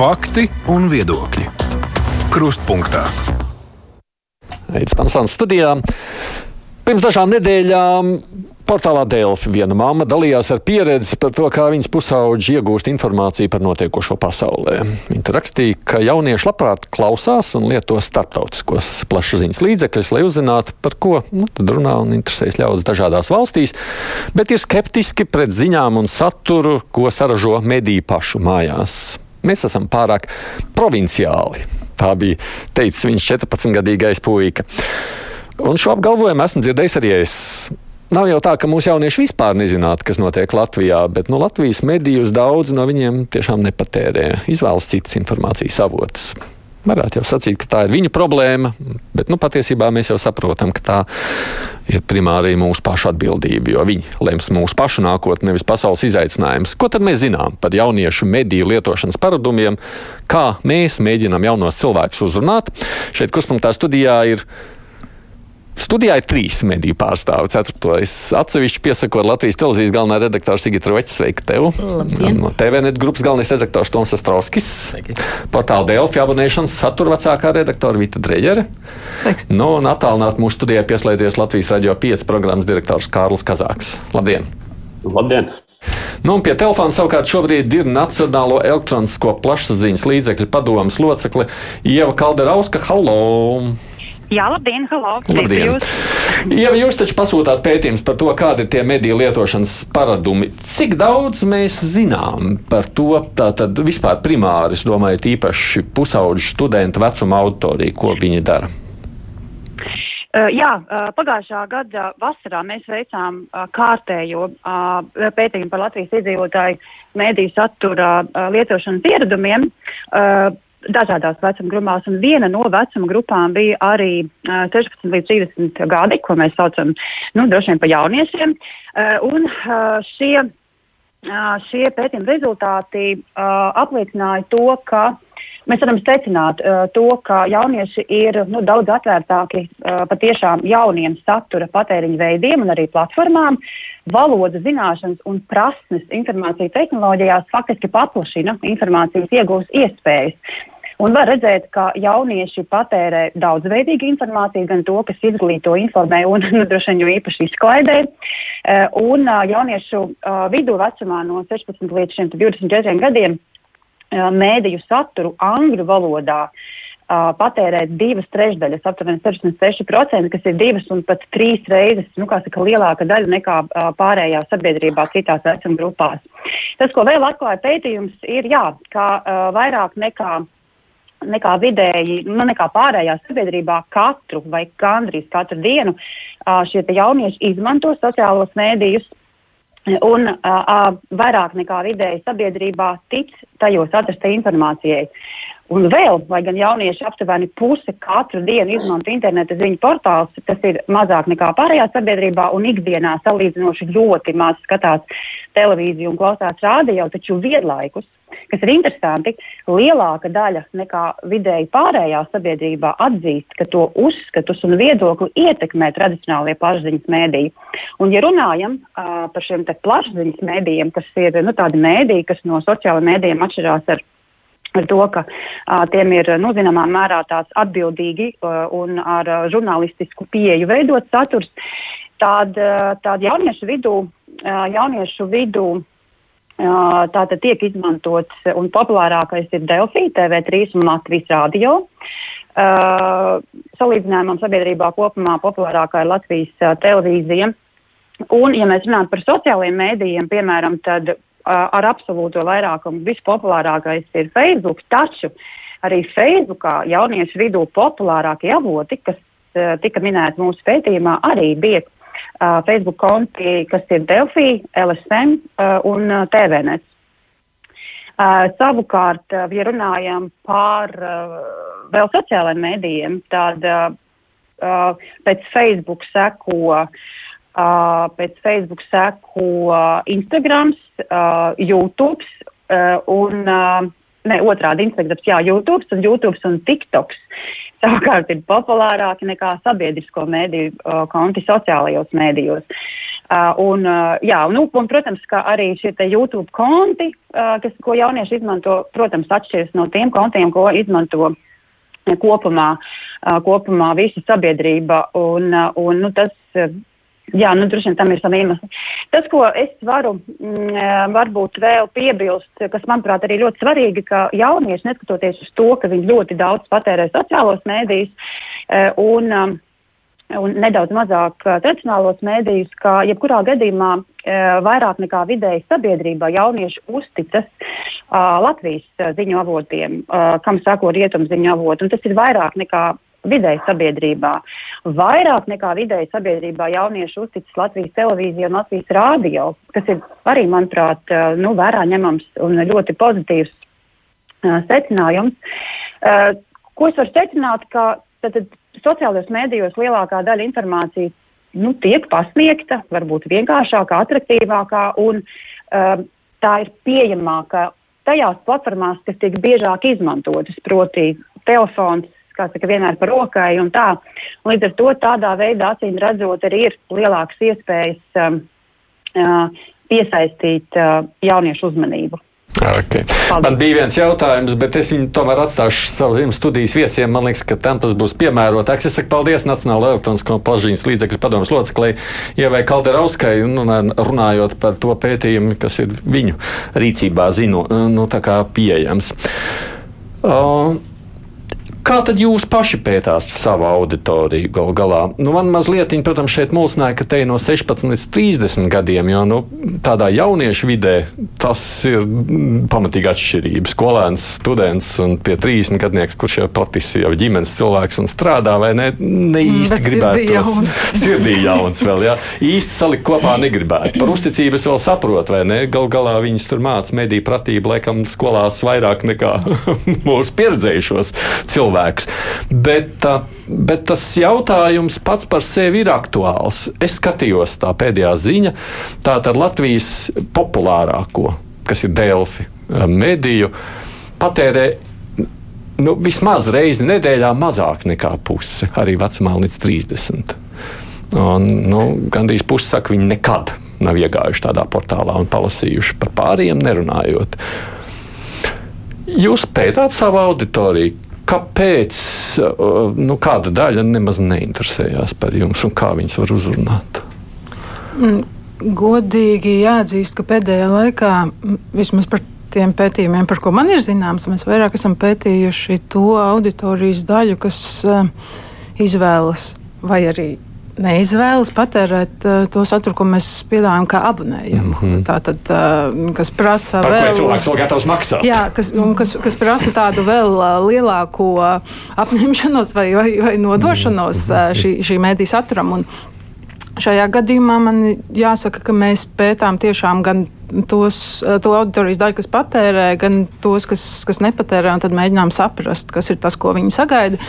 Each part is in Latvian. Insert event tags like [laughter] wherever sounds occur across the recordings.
Fakti un viedokļi. Krustpunktā. Aizsmeļamies Tamsānas studijā. Pirms dažām nedēļām portālā Delfi viena mamma dalījās ar pieredzi par to, kā viņas pusauģi iegūst informāciju par notiekošo pasaulē. Viņa rakstīja, ka jaunieši labprāt klausās un lieto starptautiskos plašsaziņas līdzekļus, lai uzzinātu, par ko nu, runā un interesējas ļaudis dažādās valstīs, bet ir skeptiski pret ziņām un saturu, ko saražo mediju pašu mājās. Mēs esam pārāk provinciāli. Tā bija teicis viņš 14-gadīgais puika. Un šo apgalvojumu esmu dzirdējis arī es. Nav jau tā, ka mūsu jaunieši vispār nezinātu, kas notiek Latvijā, bet nu, Latvijas medijus daudz no viņiem tiešām nepatērē. Izvēlas citas informācijas avotus. Varētu jau sacīt, ka tā ir viņu problēma, bet nu, patiesībā mēs jau saprotam, ka tā ir primāri mūsu pašu atbildība, jo viņi lems mūsu pašu nākotni, nevis pasaules izaicinājums. Ko tad mēs zinām par jauniešu mediju lietošanas paradumiem, kā mēs mēģinām jaunos cilvēkus uzrunāt? Šeit kurspunktā studijā ir Studijā ir trīs mediju pārstāvi. Ceturto es atsevišķi piesakot Latvijas televīzijas galvenā redaktora Sigita Roķa. Sveika tev! No TVNet grupas galvenais redaktors Toms Astrovskis. Portāla Delfi abonēšanas satura vecākā redaktora Vita Dreģere. Nu, un attālināt mūsu studijā pieslēdzies Latvijas radio 5 programmas direktors Kārlis Kazāks. Labdien! Labdien! Nu, pie telefona savukārt šobrīd ir Nacionālo elektronisko plašsaziņas līdzekļu padomas locekle Ieva Kalderauska. Halo! Jā, labdien, halo! Labdien! Ja jūs taču pasūtāt pētījumus par to, kādi ir tie mediju lietošanas paradumi, cik daudz mēs zinām par to, tātad vispār primāri, es domāju, tīpaši pusauģu studentu vecuma auditoriju, ko viņi dara? Uh, jā, uh, pagājušā gada vasarā mēs veicām uh, kārtējo pētījumu par Latvijas iedzīvotāju mēdīju satura lietošanas ieradumiem dažādās vecuma grupās, un viena no vecuma grupām bija arī uh, 16 līdz 30 gadi, ko mēs saucam, nu, droši vien pa jauniešiem. Uh, un uh, šie, uh, šie pētījuma rezultāti uh, apliecināja to, ka mēs varam secināt uh, to, ka jaunieši ir nu, daudz atvērtāki uh, patiešām jauniem satura patēriņa veidiem un arī platformām. Valodas zināšanas un prasmes informācijas tehnoloģijās faktiski paplašina informācijas iegūs iespējas. Un var redzēt, ka jaunieši patērē daudzveidīgu informāciju, gan to, kas izglīto, informē un, [laughs] nu, droši vien, īpaši izklaidē. Uh, un uh, jauniešu uh, vidū vecumā no 16 līdz 24 gadiem mēdīju saturu angļu valodā patērēt divas trešdaļas, aptuveni 66%, kas ir divas un pat trīs reizes, nu, saka, lielāka daļa nekā pārējā sabiedrībā citās vecuma grupās. Tas, ko vēl atklāja pētījums, ir, jā, ka uh, vairāk nekā nekā vidēji, nu, nekā pārējā sabiedrībā katru vai gandrīz katru dienu uh, šie jaunieši izmanto sociālos mēdījus, un uh, vairāk nekā vidēji sabiedrībā tic tajos atrastai informācijai. Un vēl, lai gan jaunieši aptuveni puse katru dienu izmanto internetu ziņu portālus, tas ir mazāk nekā pārējā sabiedrībā, un ikdienā salīdzinoši ļoti maz skatās televīziju un klausās rādio, taču vienlaikus kas ir interesanti, lielāka daļa nekā vidēji pārējā sabiedrībā atzīst, ka to uzskatus un viedokli ietekmē tradicionālie plašsaziņas mēdīji. Un, ja runājam uh, par šiem plašsaziņas mēdījiem, kas ir nu, tādi mēdīji, kas no sociālajiem mēdījiem atšķirās ar ar to, ka uh, tiem ir, nu, zināmā mērā tāds atbildīgi uh, un ar uh, žurnālistisku pieeju veidot saturs, tad, uh, tad jauniešu vidū, uh, jauniešu vidū Tātad tiek izmantots un populārākais ir Delfī, TV3 un Latvijas radio. Uh, salīdzinājumam sabiedrībā kopumā populārākā ir Latvijas uh, televīzija. Un, ja mēs runājam par sociālajiem mēdījiem, piemēram, tad uh, ar absolūto vairākumu vispopulārākais ir Facebook, taču arī Facebookā jauniešu vidū populārākie avoti, kas uh, tika minēti mūsu pētījumā, arī bija uh, Facebook konti, kas ir Delfī, LSM uh, un uh, TVNet. Uh, savukārt, uh, ja runājam par uh, vēl sociālajiem mēdījiem, tad uh, uh, pēc Facebook seko, uh, pēc Facebook seko uh, Instagrams, uh, YouTube uh, un, uh, ne, otrādi Instagrams, jā, YouTube un YouTube un TikToks. Uh, savukārt ir populārāki nekā sabiedrisko mēdīju uh, konti sociālajos mēdījos. Uh, un, uh, jā, nu, un, protams, ka arī šie YouTube konti, uh, kas, ko jaunieši izmanto, protams, atšķiras no tiem kontiem, ko izmanto kopumā, uh, kopumā visa sabiedrība. Un, uh, un, nu, tas, jā, nu, droši vien tam ir savi iemesli. Tas, ko es varu mm, varbūt vēl piebilst, kas, manuprāt, arī ļoti svarīgi, ka jaunieši, neskatoties uz to, ka viņi ļoti daudz patērē sociālos mēdījus, un um, un nedaudz mazāk tradicionālos mēdījus, ka jebkurā gadījumā vairāk nekā vidēji sabiedrībā jaunieši uzticas Latvijas ziņu avotiem, kam sako rietumu ziņu avotu, un tas ir vairāk nekā vidēji sabiedrībā. Vairāk nekā vidēji sabiedrībā jaunieši uzticas Latvijas televīziju un Latvijas rādio, kas ir arī, manuprāt, uh, nu, vērā ņemams un ļoti pozitīvs uh, secinājums. Uh, ko es varu secināt, ka tad, tad sociālajos mēdījos lielākā daļa informācijas nu, tiek pasniegta, varbūt vienkāršākā, attraktīvākā, un uh, tā ir pieejamāka tajās platformās, kas tiek biežāk izmantotas, proti, telefons, kā saka, vienmēr par rokai un tā. Līdz ar to tādā veidā, acīm redzot, arī ir lielākas iespējas um, uh, piesaistīt uh, jauniešu uzmanību. Okay. Man bija viens jautājums, bet es viņu tomēr atstāšu saviem studijas viesiem. Man liekas, ka tam tas būs piemērotāks. Es saku paldies Nacionālajai elektronisko plašsaziņas līdzekļu padomus loceklei Ievai Kalderauskai, nu, runājot par to pētījumu, kas ir viņu rīcībā zinu, nu, pieejams. Uh, Kā tad jūs paši pētāt savu auditoriju gal galā? Nu, man mazliet, protams, šeit mulsināja, ka te no 16 līdz 30 gadiem, jo nu, tādā jauniešu vidē tas ir pamatīgi atšķirība. Skolēns, students un pie 30 gadnieks, kurš jau patis jau ģimenes cilvēks un strādā, vai ne, ne mm, īsti mm, gribētu sirdī jauns. [laughs] sirdī jauns vēl, jā. Īsti salikt kopā negribētu. Par uzticību es vēl saprotu, vai ne? Gal galā viņas tur māca mediju pratību, laikam skolās vairāk nekā [laughs] mūsu pieredzējušos cilvēkus cilvēks. Bet, bet tas jautājums pats par sevi ir aktuāls. Es skatījos tā pēdējā ziņa, tā tad Latvijas populārāko, kas ir Delfi mediju, patērē nu, vismaz reizi nedēļā mazāk nekā puse, arī vecumā līdz 30. Un, nu, gandrīz pusi saka, viņi nekad nav iegājuši tādā portālā un palasījuši par pārējiem, nerunājot. Jūs pētāt savu auditoriju, kāpēc uh, nu, kāda daļa nemaz neinteresējās par jums un kā viņas var uzrunāt? Mm, godīgi jāatzīst, ka pēdējā laikā vismaz par tiem pētījumiem, par ko man ir zināms, mēs vairāk esam pētījuši to auditorijas daļu, kas uh, izvēlas vai arī neizvēlas patērēt uh, to saturu, ko mēs piedāvājam kā abonējumu. Mm -hmm. Tā tad, uh, kas prasa Par vēl. Cilvēks vēl gatavs maksāt. Jā, kas, kas, kas prasa tādu vēl uh, lielāku uh, apņemšanos vai, vai, vai nodošanos mm -hmm. uh, šī, šī mēdī saturam. Un šajā gadījumā man jāsaka, ka mēs pētām tiešām gan tos, uh, to auditorijas daļu, kas patērē, gan tos, kas, kas nepatērē, un tad mēģinām saprast, kas ir tas, ko viņi sagaida.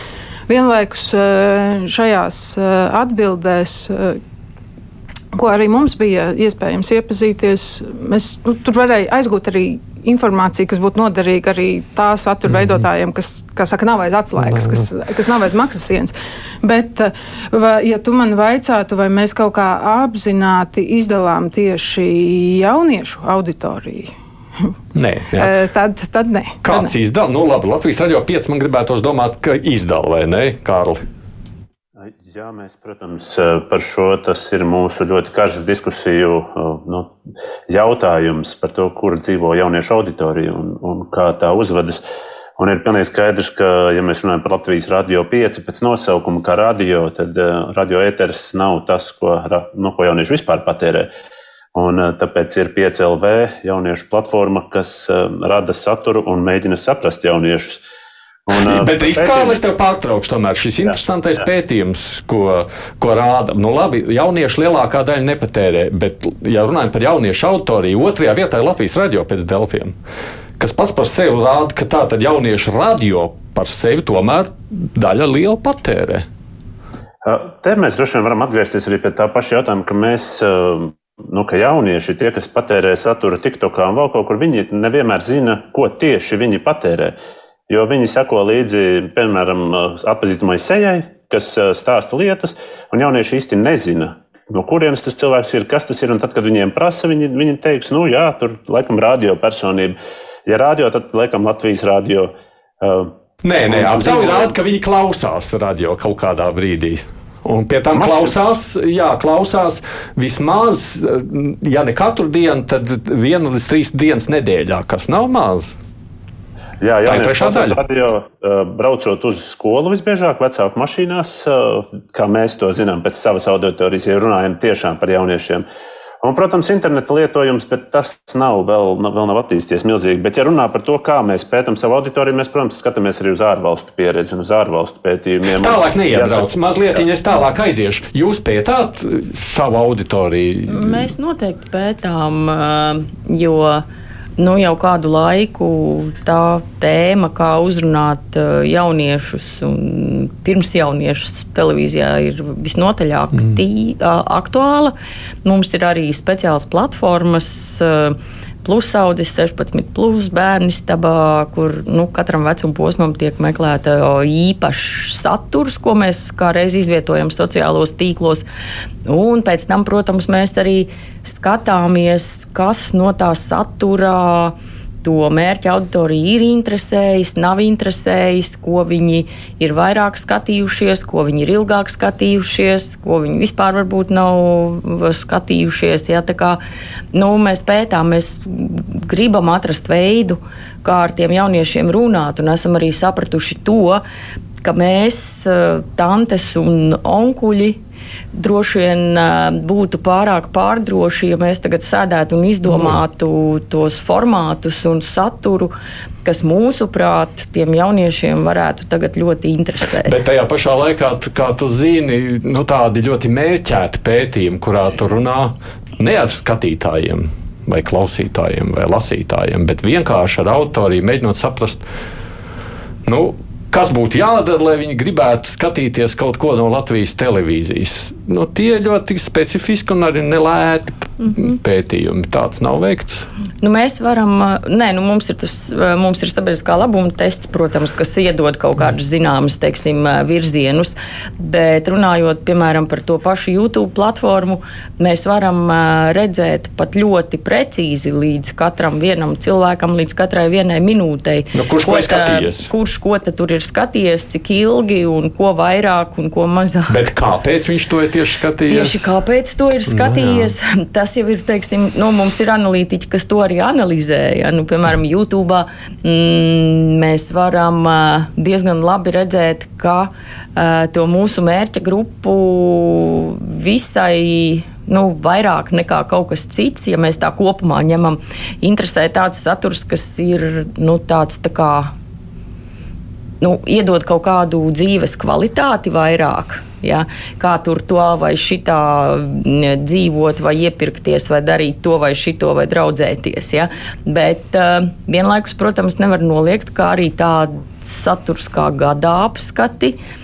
Vienlaikus eh, šajās eh, atbildēs eh, ko arī mums bija iespējams iepazīties. Mēs nu, tur varējām aizgūt arī informāciju, kas būtu noderīga arī tā satura -hmm. veidotājiem, kas, kā saka, nav aiz atslēgas, kas, kas nav aiz maksas sienas. Bet, vai, ja tu man vaicātu, vai mēs kaut kā apzināti izdalām tieši jauniešu auditoriju, Nē, [laughs] jā. tad, tad nē. Kāds izdala? Nu, labi, Latvijas radio 5 man gribētos domāt, ka izdala vai ne, Kārli? Jā, mēs, protams, par šo tas ir mūsu ļoti karsts diskusiju nu, jautājums par to, kur dzīvo jauniešu auditorija un, un kā tā uzvedas. Un ir pilnīgi skaidrs, ka, ja mēs runājam par Latvijas radio 5 pēc nosaukuma, kā radio, tad radio ēteris nav tas, ko, nu, ko jaunieši vispār patērē. Un tāpēc ir 5LV jauniešu platforma, kas rada saturu un mēģina saprast jauniešus. Un, [laughs] Bet īstenībā pētījumi... es tev pārtraukšu. Tomēr šis jā, interesantais jā. pētījums, ko, ko rāda, nu labi, jaunieši lielākā daļa nepatērē, bet, ja runājam par jauniešu autoriju, otrajā vietā ir Latvijas radio pēc Delfiem, kas pats par sevi rāda, ka tā tad jauniešu radio par sevi tomēr daļa liela patērē. Te mēs droši vien varam atgriezties arī pie tā paša jautājuma, ka mēs nu, ka jaunieši, tie, kas patērē saturu TikTokā un vēl kaut kur, viņi nevienmēr zina, ko tieši viņi patērē. Jo viņi seko līdzi, piemēram, atpazīstamai sejai, kas stāsta lietas, un jaunieši īsti nezina, no kurienes tas cilvēks ir, kas tas ir. Un tad, kad viņiem prasa, viņi, viņi teiks, nu jā, tur laikam radio personība. Ja radio, tad laikam Latvijas radio. Uh, Nē, nē, aptaujā rāda, ka viņi klausās radio kaut kādā brīdī. Un pie tam klausās, jā, klausās vismaz, ja ne katru dienu, tad vienu līdz trīs dienas nedēļā, kas nav maz. Jā, Tā jā ir trešā daļa. Radio, uh, braucot uz skolu visbiežāk, vecāku mašīnās, uh, kā mēs to zinām pēc savas auditorijas, ja runājam tiešām par jauniešiem. Un, protams, interneta lietojums, bet tas nav vēl, vēl nav attīstījies milzīgi. Bet, ja runā par to, kā mēs pētām savu auditoriju, mēs, protams, skatāmies arī uz ārvalstu pieredzi un uz ārvalstu pētījumiem. Tālāk neiebrauc. Mazliet es tālāk aiziešu. Jūs pētāt uh, savu auditoriju. Mēs noteikti pētām, jo nu, jau kādu laiku tā tēma, kā uzrunāt ā, jauniešus un pirms jauniešus televīzijā, ir visnotaļ ā, aktuāla. Mums ir arī speciāls platformas. Ā, Plusaudzis 16, plus bērnu stabā, kur nu, katram vecuma posmam tiek meklēta īpašs saturs, ko mēs kā reiz izvietojam sociālos tīklos. Un pēc tam, protams, mēs arī skatāmies, kas no tā satura to mērķa auditoriju ir interesējis, nav interesējis, ko viņi ir vairāk skatījušies, ko viņi ir ilgāk skatījušies, ko viņi vispār varbūt nav skatījušies. Ja, kā, nu, mēs pētām, mēs gribam atrast veidu, kā ar tiem jauniešiem runāt, un esam arī sapratuši to, ka mēs, eh, tantes un onkuļi, droši vien būtu pārāk pārdroši, ja mēs tagad sēdētu un izdomātu mm. tos formātus un saturu, kas mūsuprāt tiem jauniešiem varētu tagad ļoti interesēt. Bet tajā pašā laikā, kā tu zini, nu, tādi ļoti mērķēti pētījumi, kurā tu runā ne ar skatītājiem, vai klausītājiem, vai lasītājiem, bet vienkārši ar autoriem mēģinot saprast, nu, kas būtu jādara, lai viņi gribētu skatīties kaut ko no Latvijas televīzijas. Nu, tie ir ļoti specifiski un arī nelēti mm -hmm. pētījumi. Tāds nav veikts. Nu, mēs varam, nē, nu, mums ir tas, mums ir sabiedriskā labuma tests, protams, kas iedod kaut kādus zināmus, teiksim, virzienus, bet runājot, piemēram, par to pašu YouTube platformu, mēs varam redzēt pat ļoti precīzi līdz katram vienam cilvēkam, līdz katrai vienai minūtei. Nu, kurš ko ir skatījies? Kurš ko tur ir skatījies, cik ilgi un ko vairāk un ko mazāk. Bet kāpēc viņš to ir tieši skatījies? Tieši kāpēc to ir skatījies? No, [laughs] Tas jau ir, teiksim, nu, mums ir analītiķi, kas to arī analizē. Ja? Nu, piemēram, YouTube mm, mēs varam diezgan labi redzēt, ka to mūsu mērķa grupu visai nu, vairāk nekā kaut kas cits, ja mēs tā kopumā ņemam, interesē tāds saturs, kas ir nu, tāds tā kā nu, iedod kaut kādu dzīves kvalitāti vairāk. Ja? Kā tur to vai šitā mm, dzīvot, vai iepirkties, vai darīt to vai šito, vai draudzēties. Ja? Bet uh, vienlaikus, protams, nevar noliegt, ka arī tāds saturs kā gada apskati. Uh,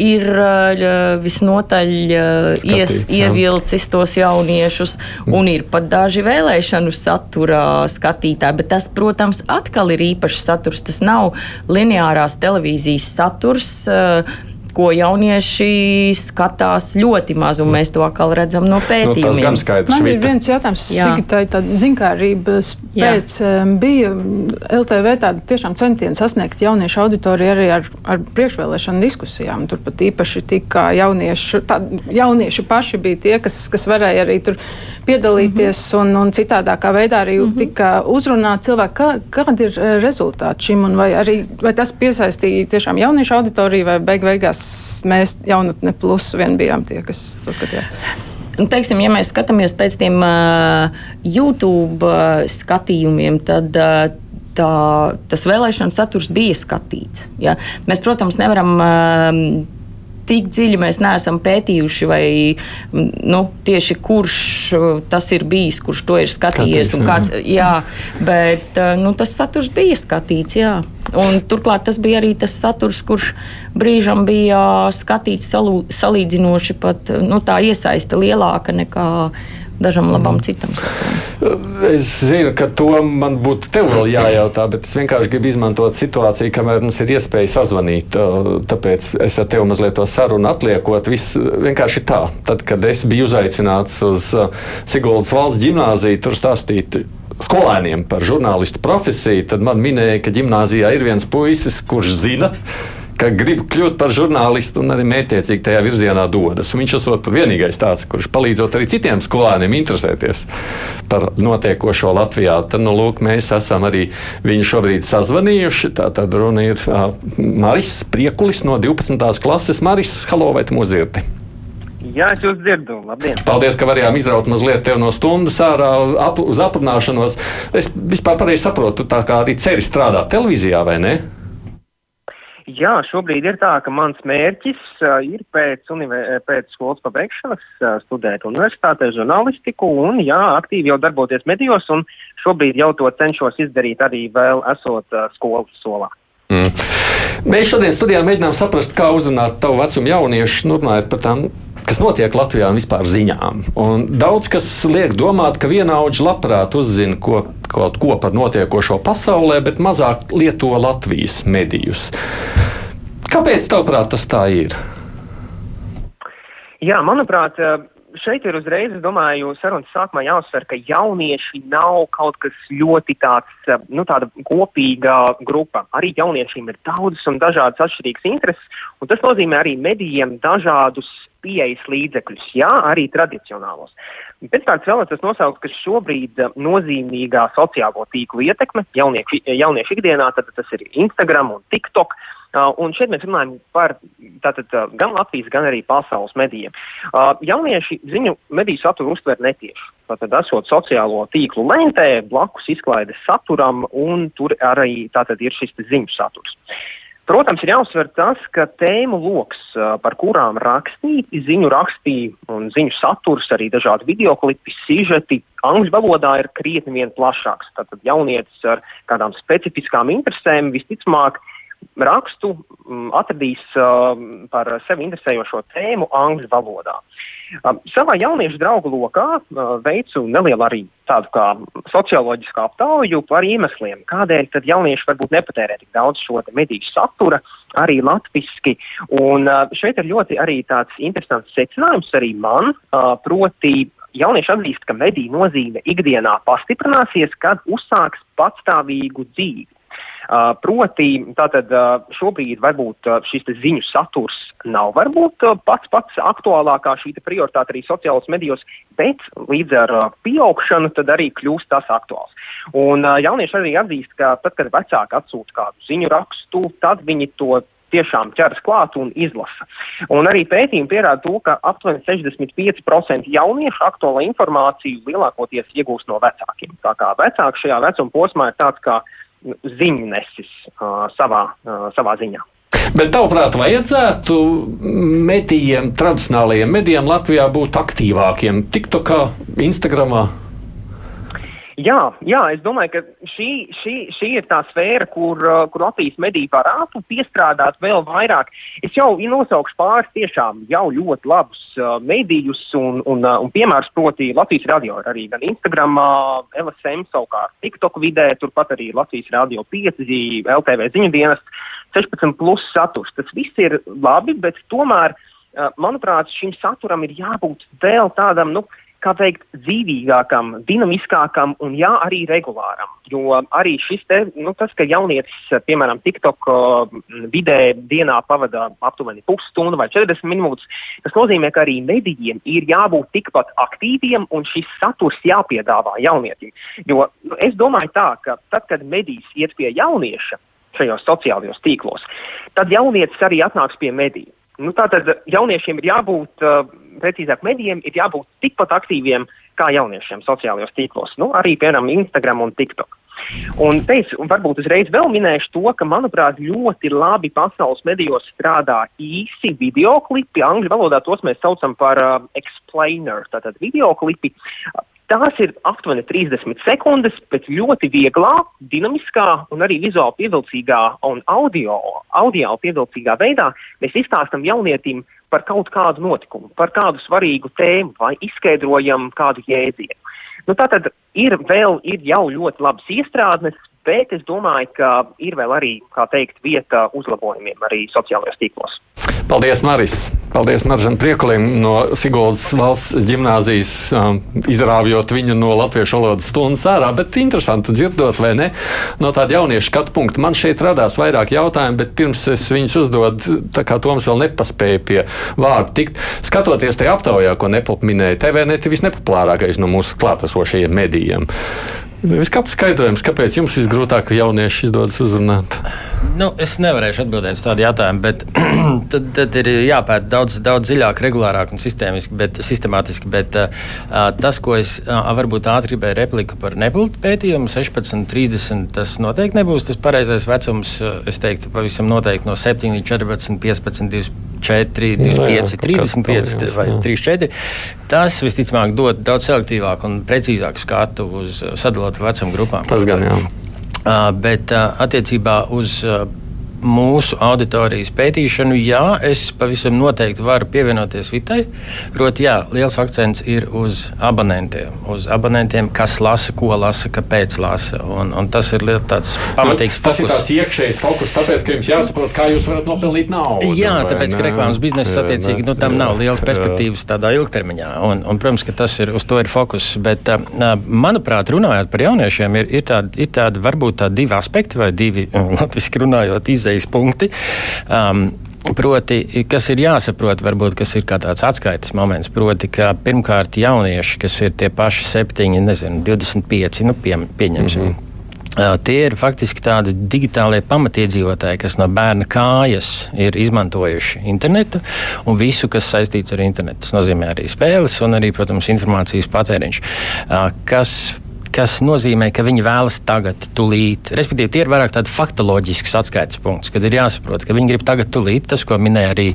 ir uh, visnotaļ uh, ies, Skatīts, jā. ievilcis tos jauniešus, un ir pat daži vēlēšanu satura skatītāji. Bet tas, protams, atkal ir īpašs saturs. Tas nav lineārās televīzijas saturs. Uh, ko jaunieši skatās ļoti maz, un mēs to atkal redzam no Nu, tas pētījumiem. gan skaidrs. Man ir Vita. viens jautājums. Sigitai, tāda zinkārības Jā. pēc um, bija LTV tāda tiešām centieni sasniegt jauniešu auditoriju arī ar, ar priekšvēlēšanu diskusijām. Tur pat īpaši tika jaunieši, tā, jaunieši paši bija tie, kas, kas varēja arī tur piedalīties Mhm. un, un citādākā veidā arī mm -hmm. tika uzrunāt cilvēki. Kā, kādi ir eh, rezultāti šim un vai, arī, vai tas piesaistīja tiešām jauniešu auditoriju vai beig beigās mēs jaunatne plus vien bijām tie, kas to skatījās? Nu, teiksim, ja mēs skatāmies pēc tiem uh, YouTube uh, skatījumiem, tad. Uh, Tā, tas vēlēšana saturs bija skatīts. Ja? Mēs, protams, nevaram uh, tik dziļi mēs neesam pētījuši, vai nu, tieši kurš uh, tas ir bijis, kurš to ir skatījies. Skatīts, un Kāds, jā, bet uh, nu, tas saturs bija skatīts. Jā. Un, turklāt tas bija arī tas saturs, kurš brīžam bija skatīts salu, salīdzinoši pat nu, tā iesaista lielāka nekā dažam labam citam saturam. Es zinu, ka to man būtu tev vēl jājautā, bet es vienkārši gribu izmantot situāciju, kamēr mums ir iespēja sazvanīt. Tāpēc es ar tevi mazliet to sarunu atliekot. Viss vienkārši tā. Tad, kad es biju uzaicināts uz Siguldas valsts ģimnāziju, tur stāstīt skolēniem par žurnālistu profesiju, tad man minēja, ka ģimnāzijā ir viens puisis, kurš zina, ka grib kļūt par žurnālistu un arī mētiecīgi tajā virzienā dodas. Un viņš esot vienīgais tāds, kurš palīdzot arī citiem skolēniem interesēties par notiekošo Latvijā. Tad, nu, lūk, mēs esam arī viņu šobrīd sazvanījuši. Tā tad runa ir uh, Maris Priekulis no 12. klases. Maris, halo, vai tu mūs dzirdi? Jā, es jūs dzirdu. Labdien. Paldies, ka varējām izraut mazliet no stundas ārā ap, uz aprunāšanos. Es vispār pareizi saprotu, tu tā kā arī ceri strādāt televīzijā, vai ne? Jā, šobrīd ir tā, ka mans mērķis uh, ir pēc, pēc skolas pabeigšanas uh, studēt universitātē žurnālistiku un, jā, aktīvi jau darboties medijos un šobrīd jau to cenšos izdarīt arī vēl esot uh, skolas solā. Mm. Mēs šodien studijā mēģinām saprast, kā uzrunāt tavu vecumu jauniešu, runājot par tām kas notiek Latvijā un vispār ziņām. Un daudz kas liek domāt, ka vienaudži labprāt uzzina ko, kaut ko par notiekošo pasaulē, bet mazāk lieto Latvijas medijus. Kāpēc, tavuprāt, tas tā ir? Jā, manuprāt, šeit ir uzreiz, es domāju, sarunas sākumā jāuzsver, ka jaunieši nav kaut kas ļoti tāds, nu, tāda kopīga grupa. Arī jauniešiem ir daudzas un dažādas atšķirīgas intereses, un tas nozīmē arī medijiem dažādus pieejas līdzekļus, jā, arī tradicionālos. Pirmkārt, vēlētos nosaukt, ka šobrīd eh, nozīmīgā sociālo tīklu ietekme jauniešu, jauniešu ikdienā, tad tas ir Instagram un TikTok. Uh, un šeit mēs runājam par tātad, uh, gan Latvijas, gan arī pasaules medijiem. Uh, jaunieši ziņu mediju saturu uztver netieši. Tātad, esot sociālo tīklu lentē, blakus izklaides saturam, un tur arī tātad ir šis ziņu saturs. Protams, ir jāuzsver tas, ka tēmu lokus, par kurām rakstīti, ziņu rakstīja un ziņu saturs, arī dažādi videoklipi, sižeti, angļu valodā ir krietni vien plašāks. Tātad jaunietis ar kādām specifiskām interesēm visticamāk rakstu m, atradīs uh, par sevi interesējošo tēmu angļu valodā. Um, savā jauniešu draugu lokā uh, veicu nelielu arī tādu kā socioloģisku aptauju par iemesliem, kādēļ tad jaunieši varbūt nepatērē tik daudz šo mediju satura, arī latviski. Un uh, šeit ir ļoti arī tāds interesants secinājums arī man, uh, proti jaunieši atzīst, ka mediju nozīme ikdienā pastiprināsies, kad uzsāks patstāvīgu dzīvi. Uh, proti, tātad uh, šobrīd varbūt uh, šis ziņu saturs nav varbūt pats pats aktuālākā šī prioritāte arī sociālos medijos, bet līdz ar pieaugšanu tad arī kļūst tas aktuāls. Un jaunieši arī atzīst, ka tad, kad vecāki atsūta kādu ziņu rakstu, tad viņi to tiešām ķeras klāt un izlasa. Un arī pētījumi pierāda to, ka aptuveni 65% jauniešu aktuālo informāciju lielākoties iegūst no vecākiem. Tā kā vecāki šajā vecuma posmā ir tāds kā ziņnesis uh, savā, uh, savā ziņā. Bet, tavuprāt, vajadzētu medijiem, tradicionālajiem medijiem Latvijā būt aktīvākiem, TikTokā, Instagramā? Jā, jā, es domāju, ka šī, šī, šī ir tā sfēra, kur, uh, kur Latvijas mediju varētu piestrādāt vēl vairāk. Es jau nosaukšu pāris tiešām jau ļoti labus uh, medijus un, un, uh, un piemērus, proti Latvijas radio arī gan Instagram, uh, LSM savukārt TikTok vidē, turpat arī Latvijas radio 5, LTV ziņu dienas 16 plus saturs. Tas viss ir labi, bet tomēr, uh, manuprāt, šim saturam ir jābūt vēl tādam, nu, kā teikt, dzīvīgākam, dinamiskākam un jā, arī regulāram. Jo arī šis te, nu, tas, ka jaunietis, piemēram, TikTok vidē dienā pavada aptuveni pusstundu vai 40 minūtes, tas nozīmē, ka arī medijiem ir jābūt tikpat aktīviem un šis saturs jāpiedāvā jaunietim. Jo nu, es domāju tā, ka tad, kad medijas iet pie jaunieša šajos sociālajos tīklos, tad jaunietis arī atnāks pie mediju. Nu, tātad jauniešiem ir jābūt uh, precīzāk, medijiem ir jābūt tikpat aktīviem kā jauniešiem sociālajos tīklos, nu, arī, piemēram, Instagram un TikTok. Un te es varbūt uzreiz vēl minēšu to, ka, manuprāt, ļoti labi pasaules medijos strādā īsi videoklipi. Angļu valodā tos mēs saucam par uh, explainer, tātad videoklipi. Tās ir aptuveni 30 sekundes, bet ļoti vieglā, dinamiskā un arī vizuāli pievilcīgā un audio, audio pievilcīgā veidā mēs izstāstam jaunietim par kaut kādu notikumu, par kādu svarīgu tēmu vai izskaidrojam kādu jēdzienu. Nu, tā tad ir vēl ir jau ļoti labas iestrādnes, bet es domāju, ka ir vēl arī, kā teikt, vieta uzlabojumiem arī sociālajos tīklos. Paldies, Maris! Paldies Maržam Priekulim no Siguldas valsts ģimnāzijas, um, izrāvjot viņu no latviešu valodas stundas ārā, bet interesanti dzirdot, vai ne, no tāda jauniešu skatu punkta. Man šeit radās vairāk jautājumu, bet pirms es viņus uzdodu, tā kā Toms vēl nepaspēja pie vārdu tikt, skatoties tajā aptaujā, ko Nepop minēja, TVNet ir visnepopulārākais no mūsu klātesošajiem medijiem. Viskāds skaidrojums, kāpēc jums visgrūtāk jaunieši izdodas uzrunāt? Nu, es nevarēšu atbildēt uz tādu jautājumu, bet [clears throat] tad, tad ir jāpēta daudz, daudz dziļāk, regulārāk un bet, sistemātiski. Bet uh, tas, ko es uh, varbūt ātri gribēju repliku par nepilnu pētījumu, 16, 30, tas noteikti nebūs tas pareizais vecums. Es teiktu, pavisam noteikti no 7, 14, 15, 24, 25, 35 vai 34. Tas visticamāk dod daudz selektīvāku un precīzāku skatu uz sadalotu vecumu grupām. Tas gan jā. Uh, bet uh, attiecībā uz uh, mūsu auditorijas pētīšanu, jā, es pavisam noteikti varu pievienoties Vitai. Proti, jā, liels akcents ir uz abonentiem. Uz abonentiem, kas lasa, ko lasa, kāpēc lasa. Un, un tas ir tāds pamatīgs nu, fokus. Tas ir tāds iekšējs fokus, tāpēc, ka jums jāsaprot, kā jūs varat nopelnīt naudu. Jā, tāpēc, ka reklāmas biznesa attiecīgi nu, tam jā, nav liels perspektīvas tādā ilgtermiņā. Un, un, protams, ka tas ir uz to ir fokus. Bet, manuprāt, runājot par jauniešiem, ir, ir tādi, ir tādi varbūt tādi divi aspekti vai divi, [laughs] latviski runājot, izējas izējas punkti. Um, Proti, kas ir jāsaprot, varbūt kas ir tāds atskaites moments, proti, ka pirmkārt jaunieši, kas ir tie paši 7, nezinu, 25, nu, pie, pieņemsim. Mm -hmm. Tie ir faktiski tādi digitālie pamatiedzīvotāji, kas no bērna kājas ir izmantojuši internetu un visu, kas saistīts ar internetu. Tas nozīmē arī spēles un arī, protams, informācijas patēriņš, uh, kas kas nozīmē, ka viņi vēlas tagad, tūlīt. Respektīvi, tie ir vairāk tādi faktoloģiski atskaites punkti, kad ir jāsaprot, ka viņi grib tagad, tūlīt, tas, ko minēja arī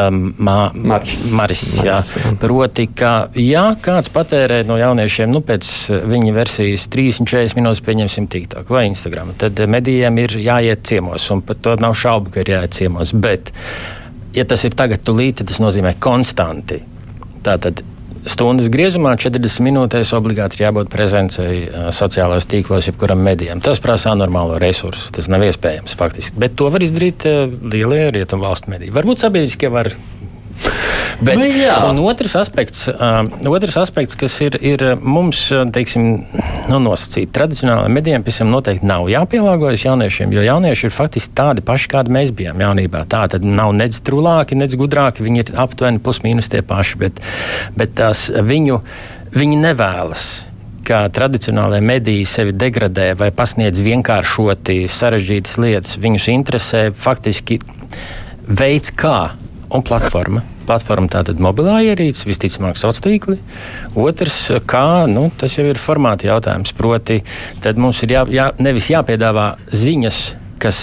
um, Maris. Maris jā. Proti, ka ja kāds patērē no jauniešiem, nu, pēc viņa versijas 30-40 minūtes, pieņemsim TikTok vai Instagram, tad medijiem ir jāiet ciemos, un par to nav šaubu, ka ir jāiet ciemos. Bet, ja tas ir tagad, tūlīt, tad tas nozīmē konstanti. Tātad stundas griezumā, 40 minūtēs obligāti jābūt prezencei sociālajos tīklos, jebkuram medijam. Tas prasa anormālo resursu. Tas nav iespējams faktiski. Bet to var izdarīt lielie rietumu valstu mediji. Varbūt sabiedriskie var Bet, nu, un otrs aspekts, otrs aspekts, kas ir, ir mums teiksim, nu, nosacīts, tradicionālajiem medijiem visam noteikti nav jāpielāgojas jauniešiem, jo jaunieši ir faktiski tādi paši, kādi mēs bijām jaunībā. Tā tad nav nec trulāki, nec gudrāki, viņi ir aptuveni plus mīnus tie paši, bet, bet tās viņu, viņi nevēlas kā tradicionālajie mediji sevi degradē vai pasniedz vienkāršoti sarežģītas lietas. Viņus interesē faktiski veids, kā un platforma. Platforma tātad mobilā ierīce, visticamāk, sociālā tīkli. Otrs, kā, nu, tas jau ir formāta jautājums. Proti, tad mums ir jā, jā, nevis jāpiedāvā ziņas, kas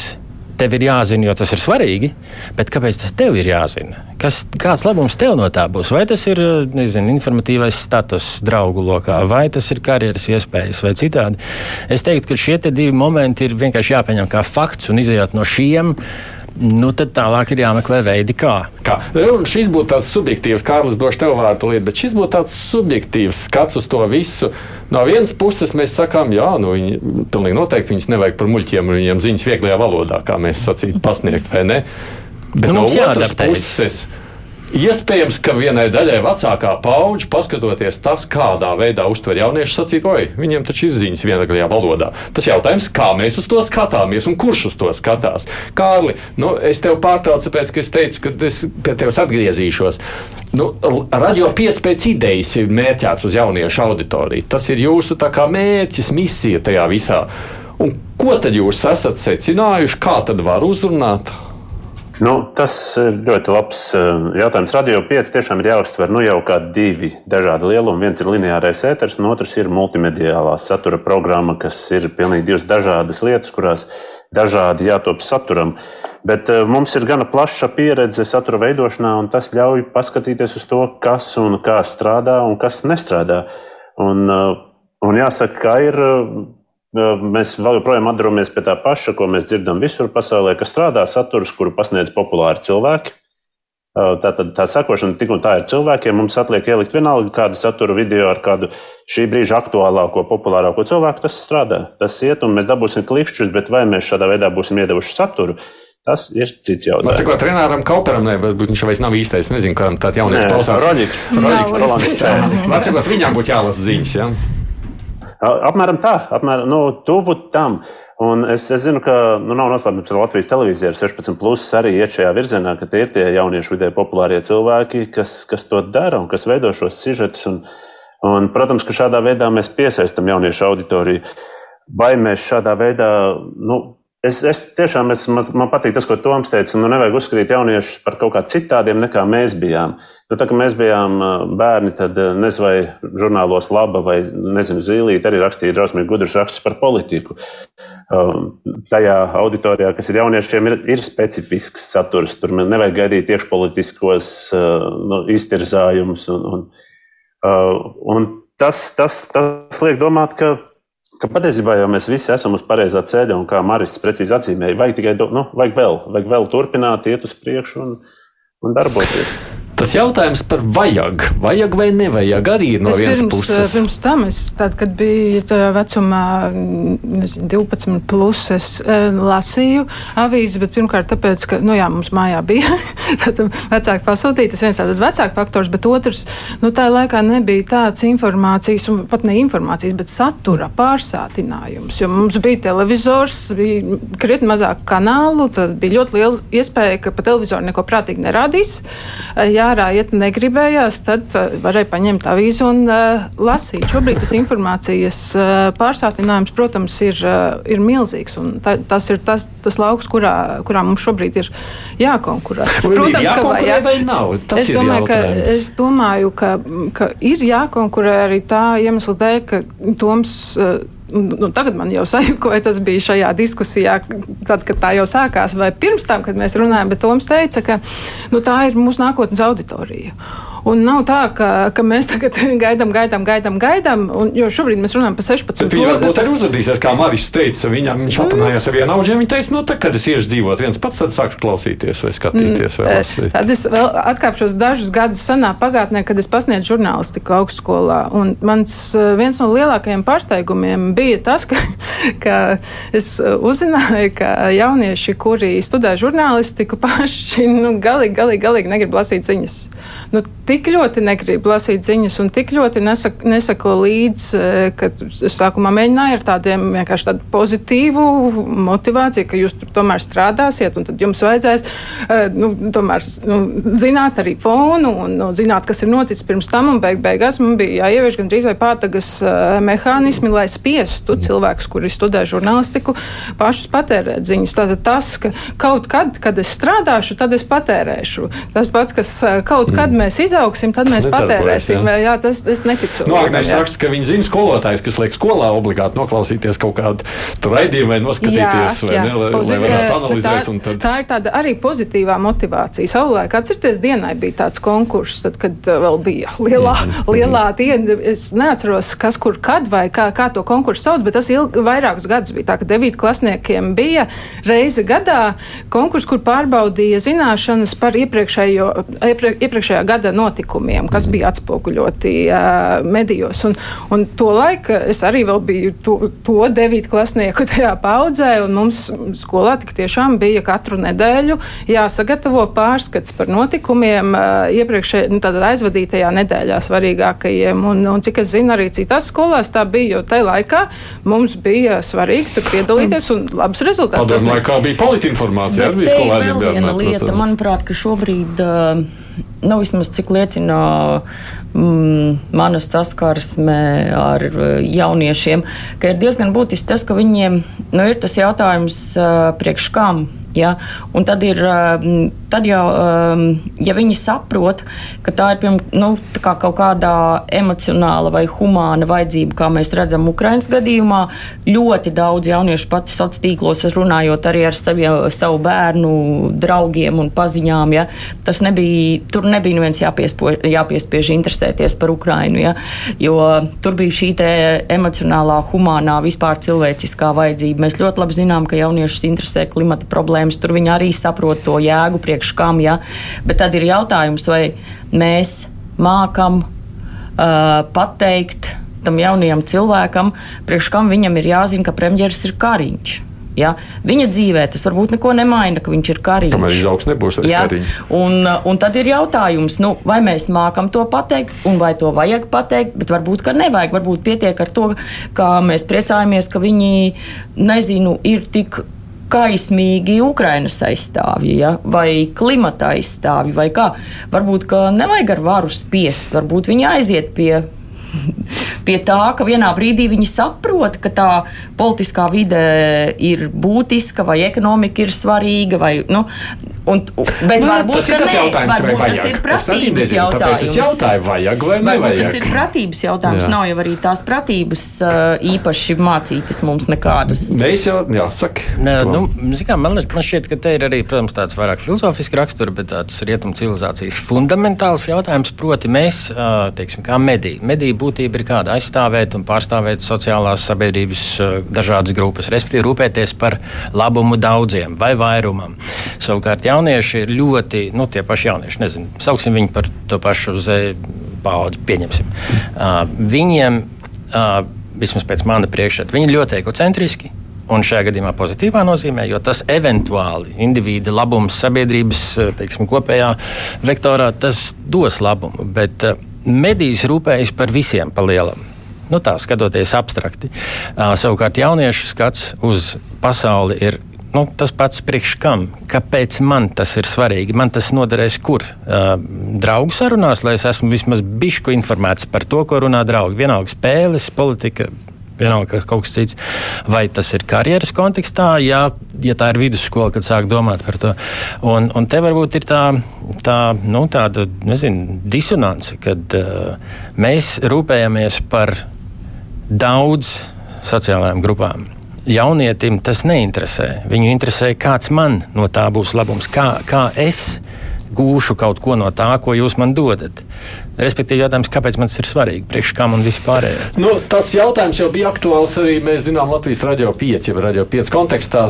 tev ir jāzina, jo tas ir svarīgi, bet kāpēc tas tev ir jāzina? Kas, kāds labums tev no tā būs? Vai tas ir nezinu, informatīvais status draugu lokā, vai tas ir karjeras iespējas, vai citādi? Es teiktu, ka šie divi momenti ir vienkārši jāpieņem kā fakts un izējot no šiem Nu, tad tālāk ir jāmeklē veidi, kā. kā? Un šis būtu tāds subjektīvs, Kārlis, došu tev vārdu lietu, bet šis būtu tāds subjektīvs skats uz to visu. No vienas puses mēs sakām, jā, nu, viņi pilnīgi noteikti viņus nevajag par muļķiem un viņiem ziņas vieglajā valodā, kā mēs sacītu, pasniegt, vai ne? Bet nu, no otras puses. Iespējams, ka vienai daļai vecākā paudža, paskatoties tas, kādā veidā uztver jaunieši, sacīt, oi, viņiem taču ir ziņas vienaglajā valodā. Tas jautājums, kā mēs uz to skatāmies un kurš uz to skatās. Kārli, nu, es tev pārtraucu, tāpēc, ka es teicu, ka es pie tevis atgriezīšos. Nu, radio 5 pēc idejas ir mērķēts uz jauniešu auditoriju. Tas ir jūsu mērķis, misija tajā visā. Un ko tad jūs esat secinājuši, kā tad var uzrunāt? Nu, tas ir ļoti labs eh, jautājums. Radio 5 tiešām ir jāuztver nu, jau kā divi dažādi lielumi. Viens ir lineārais ēters, un otrs ir multimediālā satura programma, kas ir pilnīgi divas dažādas lietas, kurās dažādi jātop saturam. Bet uh, mums ir gana plaša pieredze satura veidošanā, un tas ļauj paskatīties uz to, kas un kā strādā un kas nestrādā. Un, uh, un jāsaka, ka ir Mēs vēl joprojām atduramies pie tā paša, ko mēs dzirdam visur pasaulē, ka strādā saturs, kuru pasniedz populāri cilvēki. Tā, tā, tā sakošana tik un tā ir cilvēkiem. Mums atliek ielikt vienalga kādu satura video ar kādu šī brīža aktuālāko, populārāko cilvēku. Tas strādā, tas iet, un mēs dabūsim klikšķus, bet vai mēs šādā veidā būsim iedevuši saturu? Tas ir cits jautājums. Cik no trenerim Kauperam, ne, viņš vairs nav īstais. Nezinu, kādam tādam jaunietim klausās. Roģiks. Roģiks. Cik no viņām būtu jālasa ziņas? Ja? Apmēram tā, apmēram nu, tuvu tam. Un es, es zinu, ka nu, nav noslēpums, ka Latvijas televīzija ir 16, plus arī iet šajā virzienā, ka tie ir tie jauniešu vidē populārie cilvēki, kas, kas to dara un kas veido šos sižetus. Un, un, protams, ka šādā veidā mēs piesaistām jauniešu auditoriju. Vai mēs šādā veidā nu, Es, es tiešām es, man, man patīk tas, ko Toms teica. Nu, nevajag uzskatīt jauniešus par kaut kā citādiem, nekā mēs bijām. Nu, tā kā mēs bijām bērni, tad nezinu, vai žurnālos laba vai nezinu, zīlīt, arī rakstīja drausmīgi gudrus rakstus par politiku. Um, tajā auditorijā, kas ir jauniešiem, ir, ir specifisks saturs. Tur nevajag gaidīt iekšpolitiskos uh, nu, iztirzājumus. Un, un, uh, un tas, tas, tas liek domāt, ka ka patiesībā jau mēs visi esam uz pareizā ceļa, un kā Maris precīzi atzīmēja, vajag tikai nu, vajag vēl, vajag vēl turpināt, iet uz priekšu un, un darboties. Tas jautājums par vajag, vajag vai nevajag arī no es vienas pirms, puses. Pirms tam, es, tad, kad biju tajā vecumā, nezinu, 12, plus, es uh, lasīju avīzi, bet pirmkārt tāpēc, ka, nu jā, mums mājā bija [laughs] vecāki pasūtīti, tas viens tāds vecāku faktors, bet otrs, nu tā laikā nebija tāds informācijas, un pat ne informācijas, bet satura pārsātinājums, jo mums bija televizors, bija krietni mazāk kanālu, tad bija ļoti liela iespēja, ka pa televizoru neko prātīgi nerādīs. Jā, ārā iet negribējās, tad uh, varēja paņemt avīzi un uh, lasīt. Šobrīd tas informācijas uh, pārsātinājums, protams, ir, uh, ir milzīgs. Tā, tas ir tas, tas lauks, kurā, kurā mums šobrīd ir jākonkurē. Protams, ka vai, jā, vai nav. Tas es domāju, ka, es domāju, ka, ka ir jākonkurē arī tā iemesla dēļ, ka Toms. Uh, nu, tagad man jau sajūta, vai tas bija šajā diskusijā, tad, kad tā jau sākās, vai pirms tam, kad mēs runājām, bet Toms teica, ka nu, tā ir mūsu nākotnes auditorija. Un nav tā, ka, ka mēs tagad [laughs] gaidām, gaidām, gaidām, gaidām un, jo šobrīd mēs runājam par 16. Viņa varbūt arī uzvedīsies, kā Maris teica, viņam, viņš aprunājās ar vienu auģi, viņa teica, nu, tad, kad es iešu dzīvot viens pats, tad sākšu klausīties vai skatīties. Vai lasīt. tad es vēl atkāpšos dažus gadus senā pagātnē, kad es pasniedzu žurnālistiku augstskolā. Un mans eh, viens no lielākajiem pārsteigumiem bija tas, [laughs] ka, ka es uzzināju, ka jaunieši, kuri studē žurnālistiku, [laughs] paši nu, galīgi, galīgi, galīgi negrib lasīt ziņas. Nu, tik ļoti negrib lasīt ziņas un tik ļoti nesako, nesako līdzi, eh, ka sākumā mēģināju ar tādiem vienkārši tādu pozitīvu motivāciju, ka jūs tur tomēr strādāsiet un tad jums vajadzēs eh, nu, tomēr nu, zināt arī fonu un nu, zināt, kas ir noticis pirms tam un beig beigās man bija jāievieš gandrīz vai pārtagas uh, mehānismi, lai spiestu cilvēkus, kuri studē žurnālistiku, pašus patērēt ziņas. Tātad tas, ka kaut kad, kad es strādāšu, tad es patērēšu. Tas pats, kas kaut kad mm. mēs izaugsim, izaugsim, tad mēs patērēsim. Jā, jā tas es neticu. Nu, Agnēs raksta, ka viņi zina skolotājs, kas liek skolā obligāti noklausīties kaut kādu raidījumu vai noskatīties, jā, vai, jā. Ne, lai, lai varētu analizēt. Tā, tad... tā ir tāda arī pozitīvā motivācija. Savulaik, atcerieties, dienai bija tāds konkurss, tad, kad uh, vēl bija lielā, lielā diena. Es neatceros, kas kur kad vai kā, kā to konkursu sauc, bet tas ilg, vairākus gadus bija tā, ka devīt klasniekiem bija reize gadā konkurss, kur pārbaudīja zināšanas par iepriekšējo, ieprie, iepriekšējā gada notikumu notikumiem, kas bija atspoguļoti uh, medijos. Un, un to laiku es arī biju to, to devītu klasnieku [laughs] tajā paudzē, un mums skolā tik tiešām bija katru nedēļu jāsagatavo pārskats par notikumiem uh, iepriekšējā, nu, aizvadītajā nedēļā svarīgākajiem. Un, un cik es zinu, arī citās skolās tā bija, jo tajā laikā mums bija svarīgi tur piedalīties un labs rezultāts. Padomāju, kā bija politinformācija, arī bija skolēniem. Viena lieta, manuprāt, ka šobrīd. Uh, nu, vismaz cik liecina mm, manas saskarsme ar uh, jauniešiem, ka ir diezgan būtiski tas, ka viņiem nu, ir tas jautājums, uh, priekš kam Ja? Un tad ir um, tad jau, um, ja viņi saprot, ka tā ir pirm, nu, tā kā kaut kāda emocionāla vai humāna vajadzība, kā mēs redzam Ukraiņas gadījumā, ļoti daudz jauniešu pati sociālos tīklos, runājot arī ar savi, savu bērnu draugiem un paziņām, ja? tas nebija, tur nebija neviens jāpiespiež interesēties par Ukrainu, ja? jo tur bija šī emocionālā, humānā, vispār cilvēciskā vajadzība. Mēs ļoti labi zinām, ka jauniešus interesē klimata problēmas jautājums. Tur viņi arī saprot to jēgu priekš kam. Ja? Bet tad ir jautājums, vai mēs mākam uh, pateikt tam jaunajam cilvēkam, priekš kam viņam ir jāzina, ka premjerministrs ir Kariņš. Ja? Viņa dzīvē tas varbūt neko nemaina, ka viņš ir karīgs. Kamēr izaugs nebūs ja? un, un tad ir jautājums, nu, vai mēs mākam to pateikt, un vai to vajag pateikt, bet varbūt, ka nevajag. Varbūt pietiek ar to, ka mēs priecājamies, ka viņi, nezinu, ir tik kaismīgi Ukraiņas aizstāvji, ja? vai klimata aizstāvji, vai kā. Varbūt, ka nevajag ar varu spiest, varbūt viņi aiziet pie pie tā, ka vienā brīdī viņi saprot, ka tā politiskā vide ir būtiska, vai ekonomika ir svarīga, vai, nu, Un, bet nu, varbūt tas ir tas jautājums, varbūt vai tas vajag. ir pratības jautājums. Es jautāju, vajag vai nevajag. Varbūt tas ir pratības jautājums. Jā. Nav jau arī tās pratības uh, īpaši mācītas mums nekādas. Mēs jau, jā, saki. Nē, nu, kā, man, man šķiet, ka te ir arī, protams, tāds vairāk filozofisks raksturs, bet tāds rietumu civilizācijas fundamentāls jautājums. Proti, mēs, uh, teiksim, kā mediji. Mediju būtība ir kāda aizstāvēt un pārstāvēt sociālās sabiedrības uh, dažādas grupas, respektīvi rūpēties par labumu daudziem vai vairumam. Savukārt, jaunieši ir ļoti, nu, tie paši jaunieši, nezinu, sauksim viņu par to pašu paudzi, pieņemsim. Uh, viņiem, uh, vismaz pēc mana priekšstata, viņi ir ļoti egocentriski. Un šajā gadījumā pozitīvā nozīmē, jo tas eventuāli individu labums sabiedrības teiksim, kopējā vektorā dos labumu. Bet uh, medijas rūpējas par visiem pa lielam. Nu, tā skatoties abstrakti. Uh, savukārt jauniešu skats uz pasauli ir nu, tas pats priekš kam. Kāpēc man tas ir svarīgi? Man tas noderēs kur? Uh, draugu sarunās, lai es esmu vismaz bišku informēts par to, ko runā draugi. Vienalga spēles, politika. Vienalga, ka kaut kas cits, vai tas ir karjeras kontekstā, ja, ja tā ir vidusskola, kad sāk domāt par to. Un, un te varbūt ir tā, tā nu, tāda nezinu, disonance, kad uh, mēs rūpējamies par daudz sociālajām grupām jaunietim tas neinteresē. Viņu interesē, kāds man no tā būs labums, kā, kā es gūšu kaut ko no tā, ko jūs man dodat. Respektīvi, jautājums, kāpēc man tas ir svarīgi, priekš kam un vispārējā. Nu, tas jautājums jau bija aktuāls arī, mēs zinām, Latvijas radio 5, jau radio 5 kontekstā.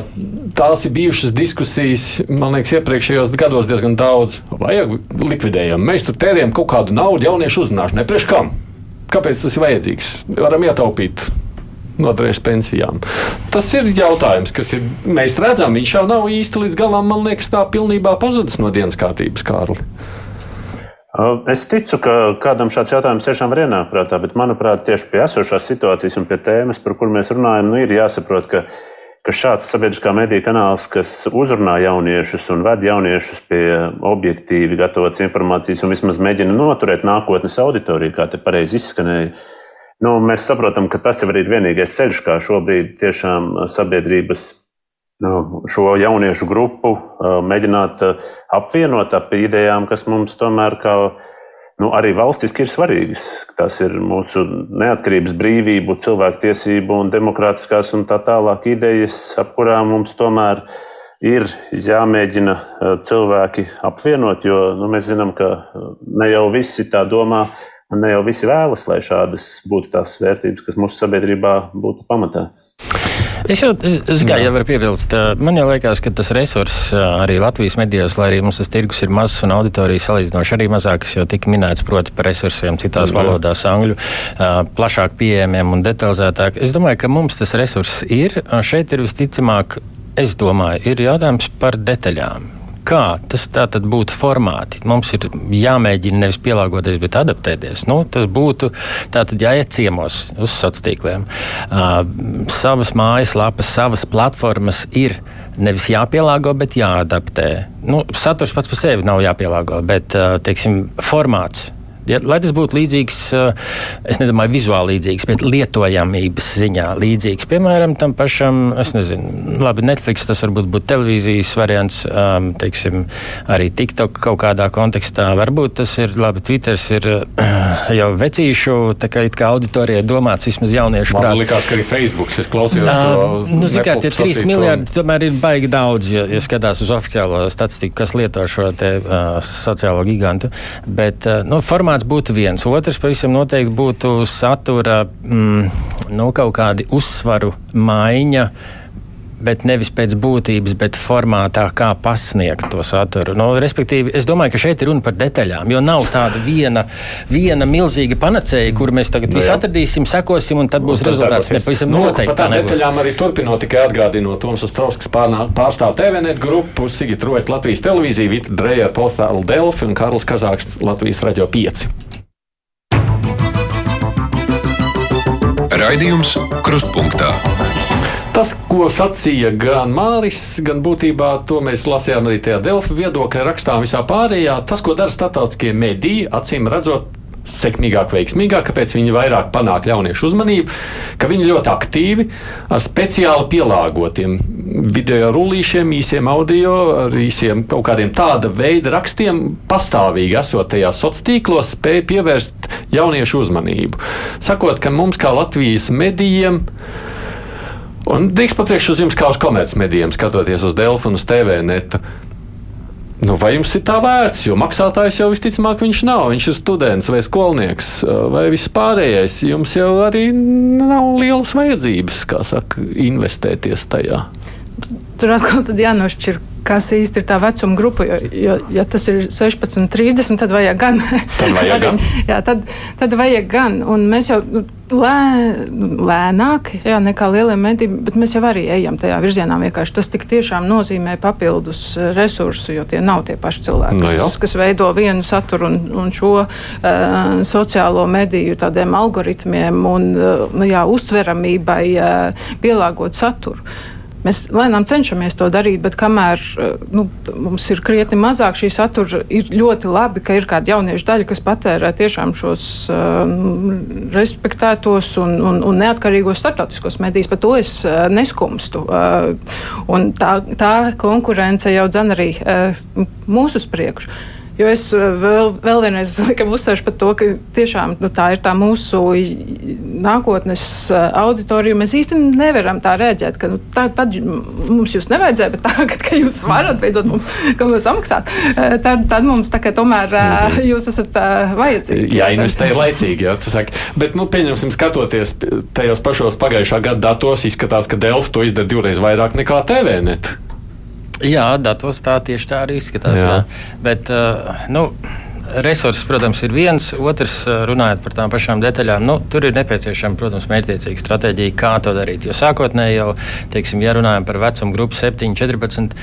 Tās ir bijušas diskusijas, man liekas, iepriekšējos gados diezgan daudz. Vajag likvidējam, mēs tur tērējam kaut kādu naudu jauniešu uzrunāšanai. Priekš kam? Kāpēc tas ir vajadzīgs? Varam ietaupīt noderēs pensijām. Tas ir jautājums, kas ir. Mēs redzam, viņš jau nav īsti līdz galam, man liekas, tā pilnībā pazudis no dienas kārtības, Kārli. Es ticu, ka kādam šāds jautājums tiešām var ienākt prātā, bet, manuprāt, tieši pie esošās situācijas un pie tēmas, par kur mēs runājam, nu, ir jāsaprot, ka, ka šāds sabiedriskā mediju kanāls, kas uzrunā jauniešus un ved jauniešus pie objektīvi gatavotas informācijas un vismaz mēģina noturēt nākotnes auditoriju, kā te pareizi izskanēja, Nu, mēs saprotam, ka tas jau ir vienīgais ceļš, kā šobrīd tiešām sabiedrības šo jauniešu grupu mēģināt apvienot ap idejām, kas mums tomēr kā, nu, arī valstiski ir svarīgas. Tas ir mūsu neatkarības, brīvību, cilvēktiesību un demokrātiskās un tā tālāk idejas, ap kurām mums tomēr ir jāmēģina cilvēki apvienot, jo nu, mēs zinām, ka ne jau visi tā domā ne jau visi vēlas, lai šādas būtu tās vērtības, kas mūsu sabiedrībā būtu pamatā. Es jau, es, es kā jau varu piebilst, man jau liekas, ka tas resurss arī Latvijas medijos, lai arī mums tas tirgus ir mazs un auditorijas salīdzinoši arī mazākas, jau tika minēts, proti, par resursiem citās mm. valodās, angļu, plašāk pieejamiem un detalizētāk. Es domāju, ka mums tas resurss ir. Šeit ir visticamāk, es domāju, ir jautājums par detaļām kā tas tātad būtu formāti. Mums ir jāmēģina nevis pielāgoties, bet adaptēties. Nu, tas būtu tātad jāiet ciemos uz sociāliem tīkliem. Uh, savas mājaslapas, savas platformas ir nevis jāpielāgo, bet jāadaptē. Nu, saturs pats par sevi nav jāpielāgo, bet teiksim, formāts Ja, lai tas būtu līdzīgs, eh, es nedomāju, vizuāli līdzīgs, bet lietojamības ziņā līdzīgs. Piemēram, tam pašam, es nezinu, labi, Netflix tas varbūt būtu televīzijas variants, um, teiksim, arī TikTok kaut kādā kontekstā. Varbūt tas ir, labi, Twitters ir uh, jau vecīšu, tā kā, kā auditorijai domāts vismaz jauniešu prātā. Man likās, ka arī Facebook, es klausījos uh. Nu, zikā, tie 3 miljardi tomēr ir baigi daudz, ja, ja skatās uz oficiālo statistiku, kas lieto šo te uh, sociālo gigantu. Bet, uh, nu, formā formāts būtu viens. Otrs pavisam noteikti būtu satura mm, nu, kaut kādi uzsvaru maiņa bet nevis pēc būtības, bet formātā, kā pasniegt to saturu. Nu, respektīvi, es domāju, ka šeit ir runa par detaļām, jo nav tāda viena, viena milzīga panacēja, kur mēs tagad nu, visu atradīsim, sekosim, un tad būs un rezultāts. Nepavisam nu, noteikti. Par tām detaļām arī turpinot, tikai atgādinot Toms Ostrovskis pārstāv TVNet grupu, Sigita Roķa Latvijas televīzija, Vita Dreja portālu Delfi un Karls Kazāks Latvijas radio 5. Raidījums Krustpunktā. Tas, ko sacīja gan Māris, gan būtībā to mēs lasījām arī tajā Delfa viedokļa rakstā visā pārējā, tas, ko dara starptautiskie mediji, acīm redzot, sekmīgāk, veiksmīgāk, kāpēc viņi vairāk panāk jauniešu uzmanību, ka viņi ļoti aktīvi ar speciāli pielāgotiem video rullīšiem, īsiem audio, ar īsiem kaut kādiem tāda veida rakstiem, pastāvīgi esot tajās sociālos tīklos, spēj pievērst jauniešu uzmanību. Sakot, ka mums kā Latvijas medijiem Un drīkst papriekš uz jums kā uz komercmedijiem, skatoties uz Delfu un uz TV netu. Nu, vai jums ir tā vērts? Jo maksātājs jau visticamāk viņš nav. Viņš ir students vai skolnieks vai viss pārējais. Jums jau arī nav lielas vajadzības, kā saka, investēties tajā. Tur atkal jānošķir kas īsti ir tā vecuma grupa. Jo, jo, ja tas ir 16, 30, tad vajag gan. Tad vajag gan. jā, tad, tad vajag gan. Un mēs jau nu, lē, nu, lēnāk jā, nekā lielie mediji, bet mēs jau arī ejam tajā virzienā. Vienkārši tas tik tiešām nozīmē papildus resursu, jo tie nav tie paši cilvēki, No kas, jā. kas veido vienu saturu un, un šo uh, sociālo mediju tādiem algoritmiem un uh, nu, jā, uztveramībai uh, pielāgot saturu. Mēs lēnām cenšamies to darīt, bet kamēr uh, nu, mums ir krietni mazāk šī satura, ir ļoti labi, ka ir kāda jauniešu daļa, kas patērē tiešām šos uh, respektētos un, un, un neatkarīgos starptautiskos medijus. Par to es uh, neskumstu. Uh, tā, tā konkurence jau dzen arī uh, mūsu priekšu. Jo es uh, vēl, vēl vienreiz laikam, uzsveršu par to, ka tiešām nu, tā ir tā mūsu nākotnes uh, auditorija. Mēs īsti nevaram tā rēģēt, ka nu, tā, tad mums jūs nevajadzēja, bet tagad, kad jūs varat beidzot mums kaut ko samaksāt, uh, tad, tad mums tā kā tomēr uh, jūs esat vajadzīgi. Jāinvestē laicīgi, jā, tas saka. Bet, nu, pieņemsim, skatoties tajos pašos pagājušā gada datos, izskatās, ka Delfa to izdara divreiz vairāk nekā TVNet. Jā, datos tā tieši tā arī izskatās. Jā. Jā. Bet, uh, nu, Resursi, protams, ir viens, otrs, uh, runājot par tām pašām detaļām. Nu, tur ir nepieciešama, protams, mērķtiecīga stratēģija, kā to darīt. Jo sākotnēji jau, teiksim, ja runājam par vecumu grupu 7, 14,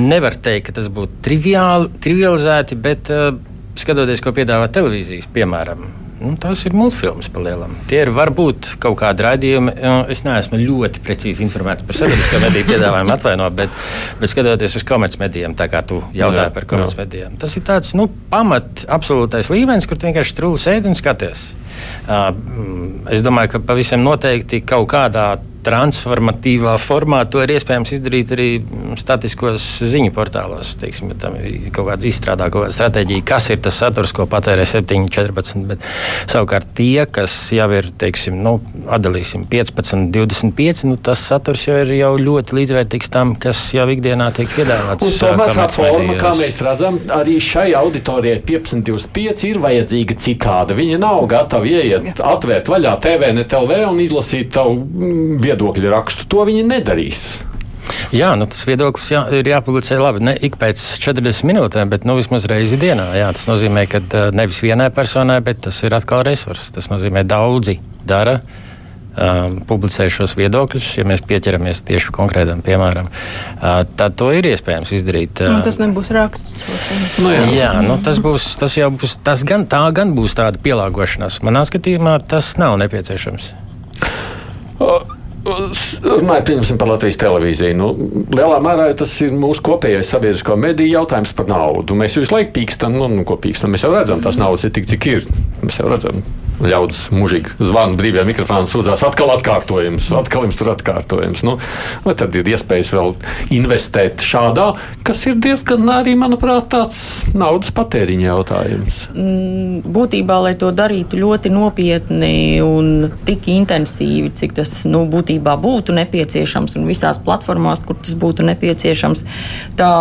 nevar teikt, ka tas būtu triviāli, trivializēti, bet uh, skatoties, ko piedāvā televīzijas, piemēram. Nu, tas ir multfilms pa lielam. Tie ir varbūt kaut kādi raidījumi. Es neesmu ļoti precīzi informēts par sabiedriskā mediju piedāvājumu, atvainojiet, bet, bet skatoties uz komercmedijiem, tā kā tu jautāji Jā, par komercmedijiem, tas ir tāds nu, pamat absolūtais līmenis, kur tu vienkārši trūli sēdi un skaties. Uh, mm, es domāju, ka pavisam noteikti kaut kādā transformatīvā formā to ir iespējams izdarīt arī mm, statiskos ziņu portālos. Teiksim, ja tam ir kaut kāda izstrādā kaut kāda stratēģija, kas ir tas saturs, ko patērē 7, 14. Bet savukārt tie, kas jau ir, teiksim, nu, atdalīsim 15, 25, nu, tas saturs jau ir jau ļoti līdzvērtīgs tam, kas jau ikdienā tiek piedāvāts. Un tomēr tā forma, kā mēs redzam, arī šai auditorijai 1525 ir vajadzīga citāda. Viņa nav gatava ieiet, atvērt vaļā TV, NTLV un izlasīt tavu mm, viedokļu rakstu. To viņi nedarīs. Jā, nu, tas viedoklis jā, ir jāpublicē labi. Ne ik pēc 40 minūtēm, bet nu, vismaz reizi dienā. Jā, tas nozīmē, ka uh, nevis vienai personai, bet tas ir atkal resurss. Tas nozīmē, ka daudzi dara. Um, publicē šos viedokļus, ja mēs pieķeramies tieši konkrētam piemēram, uh, tad to ir iespējams izdarīt. Nu, uh, tas nebūs raksts. Nu, jā. Jā, nu, tas, būs, tas jau būs, tas gan, tā gan būs tāda pielāgošanās. Manā skatījumā tas nav nepieciešams. Runājot pieņemsim par Latvijas televīziju. Nu, lielā mērā tas ir mūsu kopējais sabiedrisko mediju jautājums par naudu. Mēs visu laiku pīkstam, nu, nu, ko pīkstam. Mēs jau redzam, tās naudas ir tik, cik ir. Mēs jau redzam, ļaudis mužīgi zvana brīvajā mikrofonā, sūdzās atkal atkārtojums, atkal jums tur atkārtojums. Nu, vai tad ir iespējas vēl investēt šādā, kas ir diezgan arī, manuprāt, tāds naudas patēriņa jautājums. Mm, Būtībā, lai to darītu ļoti nopietni un tik intensīvi, cik tas nu, būtībā būtu nepieciešams, un visās platformās, kur tas būtu nepieciešams, tā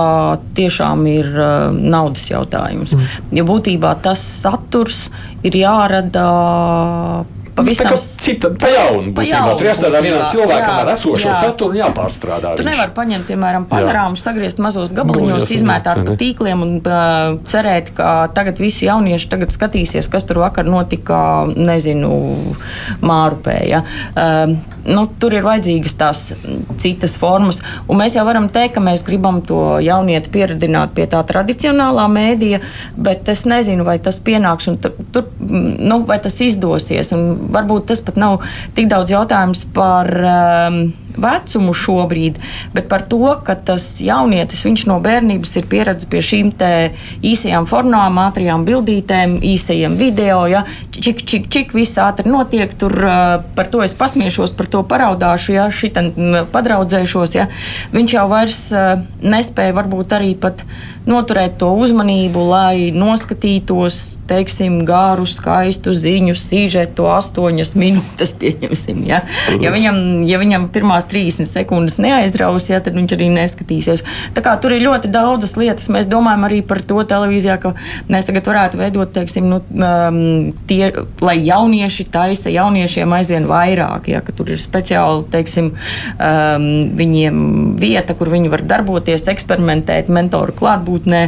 tiešām ir uh, naudas jautājums. Mm. Ja būtībā tas saturs ir jārada uh, pavisam cita, pa jaunu. Pa jaunu tur jāstrādā vienam cilvēkam jā, ar esošo jā. saturu un jāpārstrādā. Tu nevari paņemt, piemēram, panorāmu, sagriezt mazos gabaliņos, izmētāt pa tīkliem un uh, cerēt, ka tagad visi jaunieši tagad skatīsies, kas tur vakar notika, nezinu, Mārupē. Ja? Uh, nu, tur ir vajadzīgas tās citas formas, un mēs jau varam teikt, ka mēs gribam to jaunieti pieredzināt pie tā tradicionālā mēdīja, bet es nezinu, vai tas pienāks un tur, tur nu, vai tas izdosies. Un varbūt tas pat nav tik daudz jautājums par um, vecumu šobrīd, bet par to, ka tas jaunietis no bērnības ir pieredzējis pie šīm īsajām formām, ātrajām bildītēm, īsajiem video. Ja, čik, čik, čik, viss ātri notiek, tur par to es pasmiešos, par to paraudāšu, ja šitam padraudzēšos. Ja. Viņš jau vairs nespēja varbūt arī pat noturēt to uzmanību, lai noskatītos, teiksim, gāru, skaistu ziņu, sīžetu, astoņas minūtes, pieņemsim. Ja, ja, viņam, ja viņam pirmās 30 sekundes neaizdraus, ja, tad viņš arī neskatīsies. Tā kā tur ir ļoti daudzas lietas. Mēs domājam arī par to televīzijā, ka mēs tagad varētu veidot, teiksim, nu, um, tie, lai jaunieši taisa jauniešiem aizvien vairāk, ja, ka tur ir speciāli, teiksim, um, viņiem vieta, kur viņi var darboties, eksperimentēt, mentoru klātbūtnē,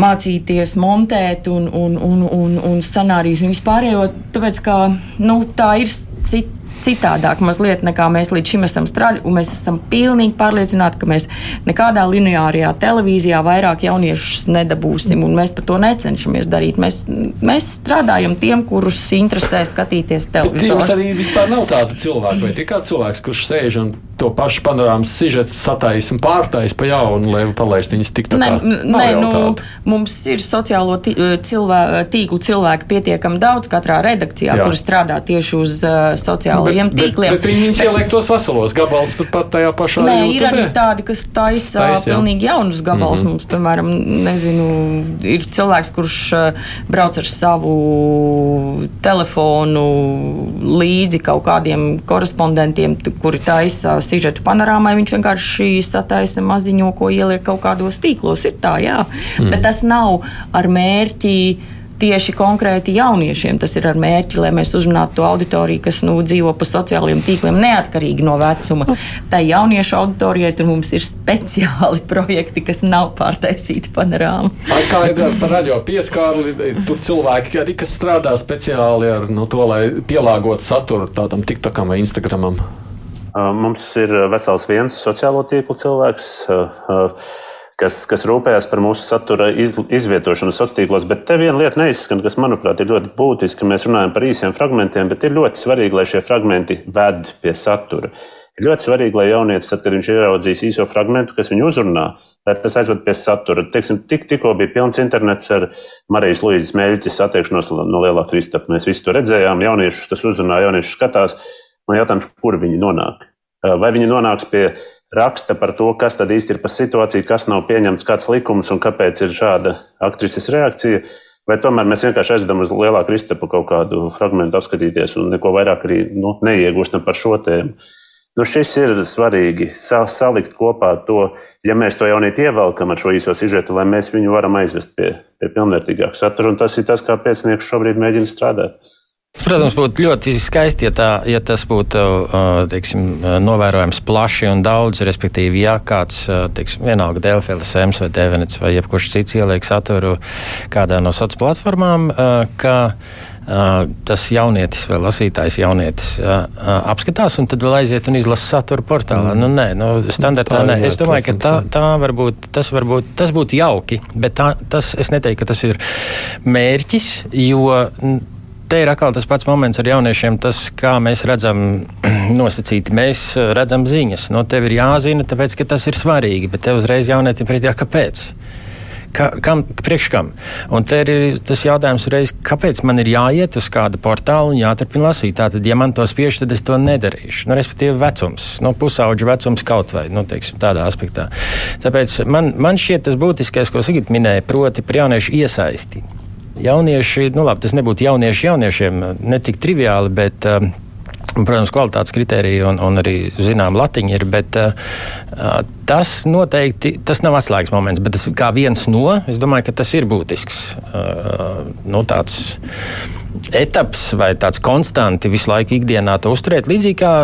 mācīties montēt un, un, un, un, un scenārijus un vispārējo. Tāpēc, ka nu, tā ir cita citādāk mazliet nekā mēs līdz šim esam strādājuši. Mēs esam pilnīgi pārliecināti, ka mēs nekādā lineārajā televīzijā vairāk jauniešus nedabūsim, un mēs par to necenšamies darīt. Mēs, mēs strādājam tiem, kurus interesē skatīties televīziju. Jums arī vispār nav tāda cilvēka, vai tikai cilvēks, kurš sēž un to pašu panorāmas sižetu sataisa un pārtaisa pa jaunu, lai palaistu viņus tik tālu. Nē, nu, mums ir sociālo eh, cilvē, tīklu cilvēku pietiekami daudz katrā redakcijā, kuri strādā tieši uz uh, sociālajiem bet, tīkliem. Bet, bet viņi ieliek tos veselos gabalus pat tajā pašā. Nē, YouTube. ir arī tādi, kas taisa Tais, pilnīgi jaunus gabalus. Mm -hmm. Mums, piemēram, nezinu, ir cilvēks, kurš uh, brauc ar savu telefonu līdzi kaut kādiem korespondentiem, kuri taisa sižetu panorāmai, viņš vienkārši sataisa maziņo, ko ieliek kaut kādos tīklos. Ir tā, jā. Mm. Bet tas nav ar mērķi tieši konkrēti jauniešiem. Tas ir ar mērķi, lai mēs uzrunātu to auditoriju, kas nu, dzīvo pa sociālajiem tīkliem, neatkarīgi no vecuma. Tā jauniešu auditorijai tur mums ir speciāli [laughs] projekti, kas nav pārtaisīti panorāmā. Kā ir par radio pieckārli, tur cilvēki, arī, kas strādā speciāli ar nu, to, lai pielāgotu saturu tādam TikTokam vai Instagramam. Mums ir vesels viens sociālo tīklu cilvēks, kas, kas rūpējas par mūsu satura iz, izvietošanu sociālos tīklos. Bet te viena lieta neizskan, kas, manuprāt, ir ļoti būtiska. Mēs runājam par īsiem fragmentiem, bet ir ļoti svarīgi, lai šie fragmenti ved pie satura. Ir ļoti svarīgi, lai jaunietis, tad, kad viņš ieraudzīs īso fragment, kas viņu uzrunā, lai tas aizved pie satura. Teiksim, tik, tikko bija pilns internets ar Marijas Luīzes mēģinājumu attiekšanos no lielā kristapa. Mēs visi to redzējām, jauniešus tas uzrunā, jaunieši skatās. Man jautājums, kur viņi nonāk? Vai viņi nonāks pie raksta par to, kas tad īsti ir par situāciju, kas nav pieņemts, kāds likums un kāpēc ir šāda aktrises reakcija? Vai tomēr mēs vienkārši aizvedam uz lielāku kristapu kaut kādu fragment apskatīties un neko vairāk arī nu, neiegūstam par šo tēmu? Nu, šis ir svarīgi salikt kopā to, ja mēs to jaunieti ievelkam ar šo īso sižetu, lai mēs viņu varam aizvest pie, pie pilnvērtīgāka satura. Un tas ir tas, kā pēcnieks šobrīd mēģina strādāt. Protams, būtu ļoti skaisti, ja, tā, ja tas būtu teiksim, novērojams plaši un daudz. Respektīvi, ja kāds, teiksim, vienalga Dēlķis, Sēms vai Dēvenets vai jebkurš cits ieliek saturu kādā no sociālajām platformām, ka tas jaunietis vai lasītājs jaunietis apskatās un tad vēl aiziet un izlasa saturu portālā. Mm. Nu, nē, nu, standartā nē. Es domāju, ka tā, tā varbūt, tas, varbūt, tas būtu jauki, bet tā, tas, es neteiktu, ka tas ir mērķis, jo te ir atkal tas pats moments ar jauniešiem, tas, kā mēs redzam, [clears throat] nosacīti. Mēs eh, redzam ziņas. No tev ir jāzina, tāpēc, ka tas ir svarīgi, bet te uzreiz jaunietim pretī, kāpēc? Ka, kam, priekš kam? Un te ir tas jautājums, reiz, kāpēc man ir jāiet uz kādu portālu un jāturpina lasīt. Tātad, ja man to spiež, tad es to nedarīšu. Nu, respektīvi, vecums, nu, pusauģa vecums kaut vai nu, teiksim, tādā aspektā. Tāpēc man, man šķiet tas būtiskais, ko Sigita minēja, proti, jauniešu iesaistību jaunieši, nu labi, tas nebūtu jaunieši jauniešiem, ne tik triviāli, bet. Uh, Protams, kvalitātes kritērija un, un arī zinām latiņa ir, bet uh, tas noteikti tas nav atslēgas moments, bet tas kā viens no, es domāju, ka tas ir būtisks. Uh, nu, tāds etaps vai tāds konstanti visu laiku ikdienā to uzturēt, līdzīgi kā.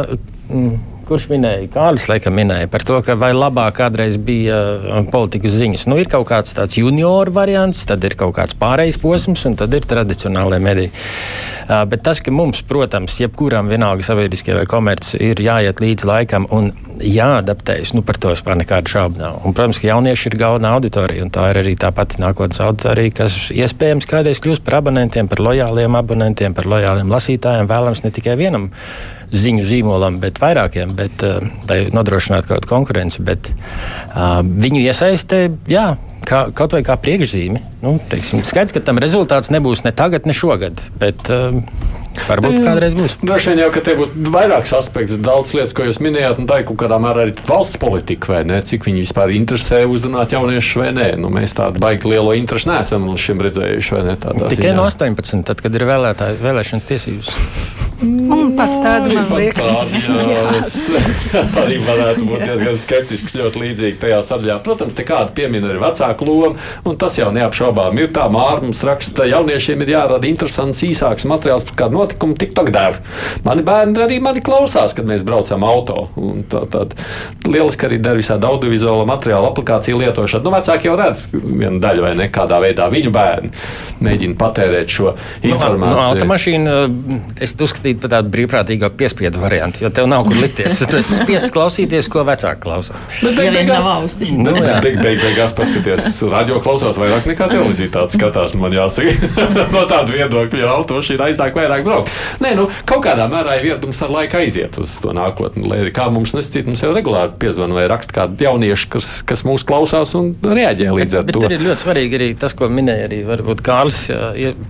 Mm, kurš minēja, Kārlis laikam minēja par to, ka vai labāk kādreiz bija uh, politikas ziņas. Nu, ir kaut kāds tāds junioru variants, tad ir kaut kāds pārējais posms, un tad ir tradicionālajie mediji. Uh, bet tas, ka mums, protams, jebkuram vienalga sabiedriskie vai komerci, ir jāiet līdz laikam un jāadaptējas, nu, par to vispār nekādu šaubu nav. Un, protams, ka jaunieši ir galvenā auditorija, un tā ir arī tā pati nākotnes auditorija, kas iespējams kādreiz kļūs par abonentiem, par lojāliem abonentiem, par lojāliem lasītājiem, vēlams ne tikai vienam ziņu zīmolam, bet vairākiem, bet uh, nodrošināt kaut kādu konkurenci. Bet, uh, viņu iesaistē, jā, kā, kaut vai kā priekšzīme. Nu, teiksim, skaidrs, ka tam rezultāts nebūs ne tagad, ne šogad. Bet, uh, Varbūt kādreiz būs. Droši vien jau, ka te būtu vairāks aspekts, daudz lietas, ko jūs minējāt, un tā ir kaut kādā mērā arī valsts politika, vai ne? Cik viņi vispār interesē uzrunāt jauniešus vai nē. Nu, mēs tādu baigi lielo interesi neesam līdz šim redzējuši, vai ne? Tikai no 18, tad, kad ir vēlētāji, vēlēšanas tiesības. [laughs] Un pat tāda man liekas, ka [laughs] arī varētu būt diezgan skeptisks, ļoti līdzīgi tajā sadaļā. Protams, te kāda piemina arī vecāku lomu, un tas jau neapšaubām ir tā. Mārmums raksta, jauniešiem ir jārada interesants, īsāks materiāls par kādu notikumu, tik tā dēļ. Mani bērni arī mani klausās, kad mēs braucam auto. Un tā, tad lieliski arī dara visādi audiovizuāla materiāla aplikāciju lietošanu. Nu, vecāki jau redz vienu daļu vai ne kādā veidā viņu bērni mēģina patērēt šo nu, informāciju. No, no automašīna, es uzskatīju par tādu brīvprātīgo piespiedu variantu, jo tev nav kur likties. Tu esi spiests klausīties, ko vecāki klausās. Bet beig, beigās, nu, beig, beig, beigās paskaties, radio klausās vairāk nekā televīzija. Tāds skatās, man jāsaka, [laughs] no tāda viedokļa, jo automašīna aiznāk vairāk braukt. Nē, nu, kaut kādā mērā ir viedums ar laiku aiziet uz to nākotni. Lai kā mums nesacīt, mums jau regulāri piezvan vai raksta kādi jaunieši, kas, kas mūs klausās un reaģē līdz ar bet, to. Bet ir ļoti svarīgi arī tas, ko minēja arī varbūt Kārlis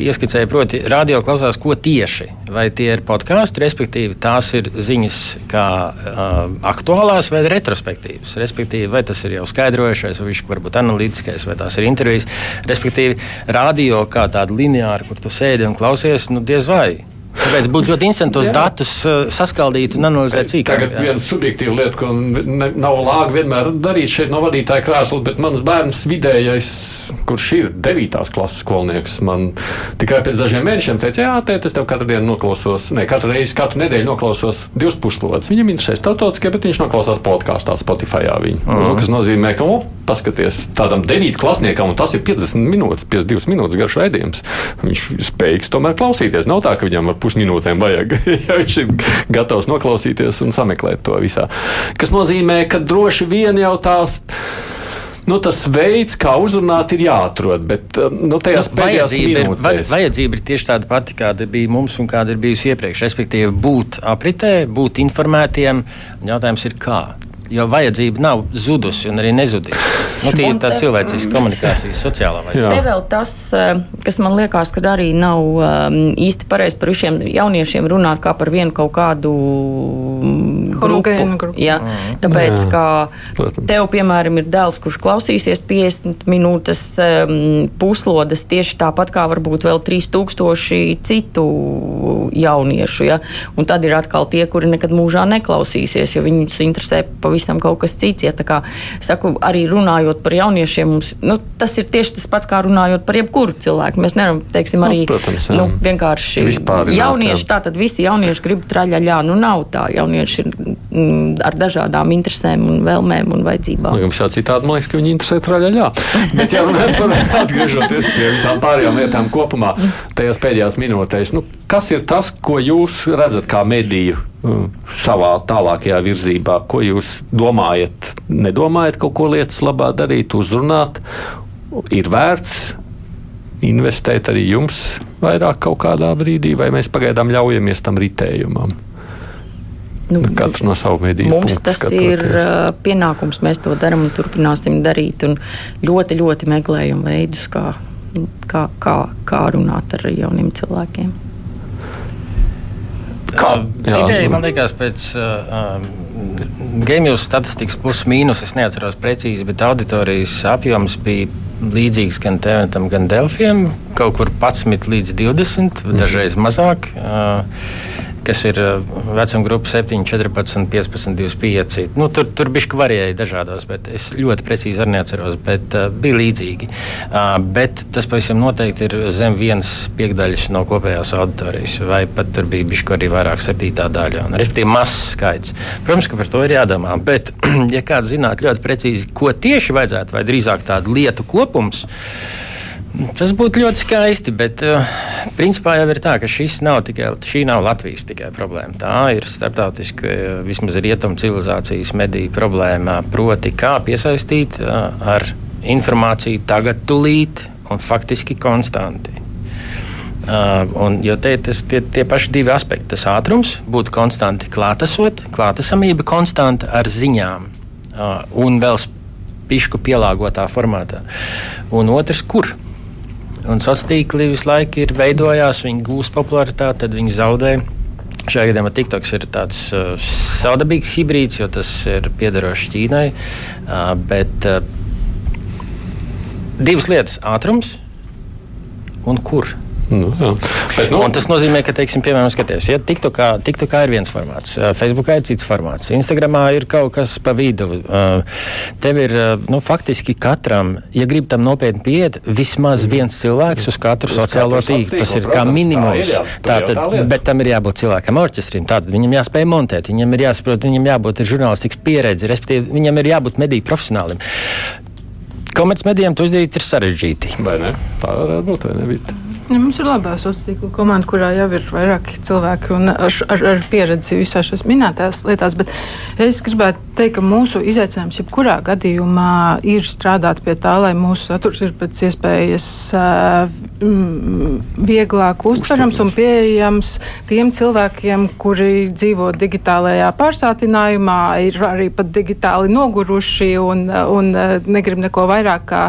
ieskicēja, proti, radio klausās, ko tieši. Vai tie ir podkāsti, respektīvi tās ir ziņas kā uh, aktuālās vai retrospektīvas. Respektīvi, vai tas ir jau skaidrojušais, vai viņš varbūt analītiskais, vai tās ir intervijas. Respektīvi, radio kā tāda lineāra, kur tu sēdi un klausies, nu diez vai. Tāpēc būtu ļoti interesanti tos datus uh, saskaldīt un analizēt sīkāk. Tagad viena subjektīva lieta, ko ne, nav lāga vienmēr darīt šeit no vadītāja krēsla, bet mans bērns vidējais, kurš ir 9. klases skolnieks, man tikai pēc dažiem mēnešiem teica, jā, tēt, es tev katru dienu noklausos, ne katru reizi, katru nedēļu noklausos divas puslodes. Viņam interesē starptautiskie, bet viņš noklausās podkāstā Spotify. Viņu, uh -huh. nu, kas nozīmē, ka, o, paskaties, tādam 9. klasniekam, un tas ir 50 minūtes, 52 minūtes garš raidījums. Viņš spējīgs tomēr klausīties. Nav tā, ka viņam var pusminūtēm vajag, [laughs] ja viņš ir gatavs noklausīties un sameklēt to visā. Tas nozīmē, ka droši vien jau tās nu, tas veids, kā uzrunāt, ir jāatrod. Bet um, nu, tajās nu, vajadzība, minūtēs... ir, vajadzība ir tieši tāda pati, kāda bija mums un kāda ir bijusi iepriekš. Respektīvi, būt apritē, būt informētiem. Jautājums ir, kā jo vajadzība nav zudusi un arī nezudīs. Nu, tie ir tā cilvēciska komunikācijas sociālā vajadzība. Te vēl tas, eh, kas man liekas, ka arī nav um, īsti pareizi par šiem jauniešiem runāt kā par vienu kaut kādu mm, grupu. grupu. Ja? Mm. Tāpēc, Jā. kā tev, piemēram, ir dēls, kurš klausīsies 50 minūtes um, puslodes tieši tāpat kā varbūt vēl 3000 citu jauniešu. Ja? Un tad ir atkal tie, kuri nekad mūžā neklausīsies, jo viņus interesē pavisam pavisam kaut kas cits. Ja, kā, saku, arī runājot par jauniešiem, mums, nu, tas ir tieši tas pats, kā runājot par jebkuru cilvēku. Mēs nevaram, teiksim, arī nu, protams, jā. nu, vienkārši jaunieši, tā tad visi jaunieši grib traļaļā. Nu, nav tā. Jaunieši ir mm, ar dažādām interesēm un vēlmēm un vajadzībām. Nu, jums jau citādi man liekas, ka viņi interesē traļaļā. Bet, ja runājam [laughs] par atgriežoties pie visām pārējām lietām kopumā, tajās pēdējās minūtēs, nu, kas ir tas, ko jūs redzat kā mediju savā tālākajā virzībā. Ko jūs domājat? Nedomājat kaut ko lietas labā darīt, uzrunāt? Ir vērts investēt arī jums vairāk kaut kādā brīdī, vai mēs pagaidām ļaujamies tam ritējumam? Nu, Katrs no savu mediju. Mums tas skatoties. ir pienākums, mēs to darām un turpināsim darīt. Un ļoti, ļoti meklējam veidus, kā, kā, kā, kā runāt ar jauniem cilvēkiem. Kā? Ideja, man liekas, pēc uh, um, game statistikas plus mīnus, es neatceros precīzi, bet auditorijas apjoms bija līdzīgs gan Teventam, gan Delfiem. Kaut kur 11 līdz 20, mm. dažreiz mazāk. Uh, kas ir vecuma grupa 7, 14, 15, 25. Nu, tur tur bija varēja dažādos, bet es ļoti precīzi arī neatceros, bet uh, bija līdzīgi. Uh, bet tas pavisam noteikti ir zem vienas piekdaļas no kopējās auditorijas, vai pat tur bija bišķi arī vairāk septītā daļa. Un, respektīvi, mazs skaits. Protams, ka par to ir jādomā, bet, [clears throat] ja kāds zinātu ļoti precīzi, ko tieši vajadzētu, vai drīzāk tādu lietu kopums, Tas būtu ļoti skaisti, bet uh, principā jau ir tā, ka nav tikai šī nav Latvijas tikai problēma. Tā ir starptautiska, uh, vismaz rietumu civilizācijas mediju problēma, proti, kā piesaistīt uh, ar informāciju tagad, tūlīt un faktiski konstanti. Uh, un, jo te ir tie, tie paši divi aspekti. Tas ātrums, būt konstanti klātesot, klātesamība konstanta ar ziņām uh, un vēl spišku pielāgotā formātā. Un otrs, kur? Un sociālā tīkli visu laiku ir veidojās, viņi gūst popularitāti, tad viņi zaudē. Šajā gadījumā TikToks ir tāds uh, savdabīgs hibrīds, jo tas ir piederošs Ķīnai. Uh, bet uh, divas lietas - ātrums un kur. Nu. Bet, nu, Un tas nozīmē, ka, teiksim, piemēram, skaties, ja TikTokā, TikTokā ir viens formāts, Facebookā ir cits formāts, Instagramā ir kaut kas pa vidu. Tev ir nu, faktiski katram, ja grib tam nopietni pieiet, vismaz viens cilvēks uz katru Uz sociālo tīklu. Tas ir sociālo, kā protams, minimums. tā jā. Tā lieta. bet tam ir jābūt cilvēkam orķestrim. Tātad viņam jāspēj montēt, viņam ir jāsaprot, viņam jābūt žurnālistikas pieredze, respektīvi viņam ir jābūt mediju profesionālim. Komercmedijiem to izdarīt ir sarežģīti. vai ne? Tā varētu būt, vai ne? Ja, mums ir labā sociālā tīkla komanda, kurā jau ir vairāki cilvēki un ar, ar, ar pieredzi visā šajās minētajās lietās. Bet es gribētu teikt, ka mūsu izaicinājums jebkurā gadījumā ir strādāt pie tā, lai mūsu saturs ir pēc iespējas mm, vieglāk uztverams un pieejams tiem cilvēkiem, kuri dzīvo digitālajā pārsātinājumā, ir arī pat digitāli noguruši un, un uh, negrib neko vairāk kā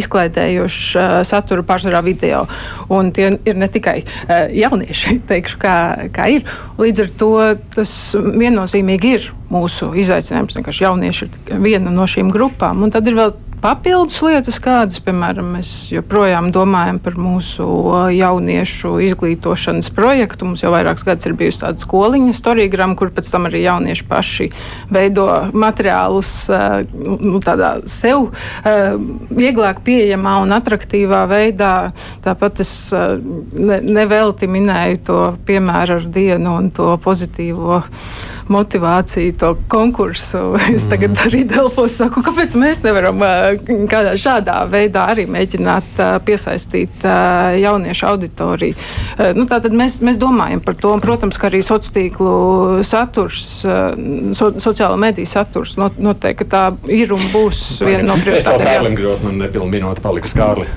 izklaidējošu uh, saturu pārsvarā video. Un tie ir ne tikai uh, jaunieši, [laughs] teikšu, kā, kā ir. Līdz ar to tas viennozīmīgi ir mūsu izaicinājums. Jaunieši ir viena no šīm grupām. Un tad ir vēl papildus lietas, kādas, piemēram, mēs joprojām domājam par mūsu uh, jauniešu izglītošanas projektu. Mums jau vairākus gadus ir bijusi tāda skoliņa, storīgrama, kur pēc tam arī jaunieši paši veido materiālus uh, nu, tādā sev uh, vieglāk pieejamā un attraktīvā veidā. Tāpat es ne, nevelti minēju to piemēru ar dienu un to pozitīvo motivāciju, to konkursu. [laughs] Es tagad arī Delfos saku, kāpēc mēs nevaram uh, kādā šādā veidā arī mēģināt uh, piesaistīt uh, jauniešu auditoriju. Uh, nu, tātad mēs, mēs domājam par to, un, protams, ka arī sociālo tīklu saturs, uh, so, sociālo mediju saturs not, noteikti tā ir un būs viena no Es vēl prioritātēm. Kārlim Grotmanam nepilnu minūti paliku skārli.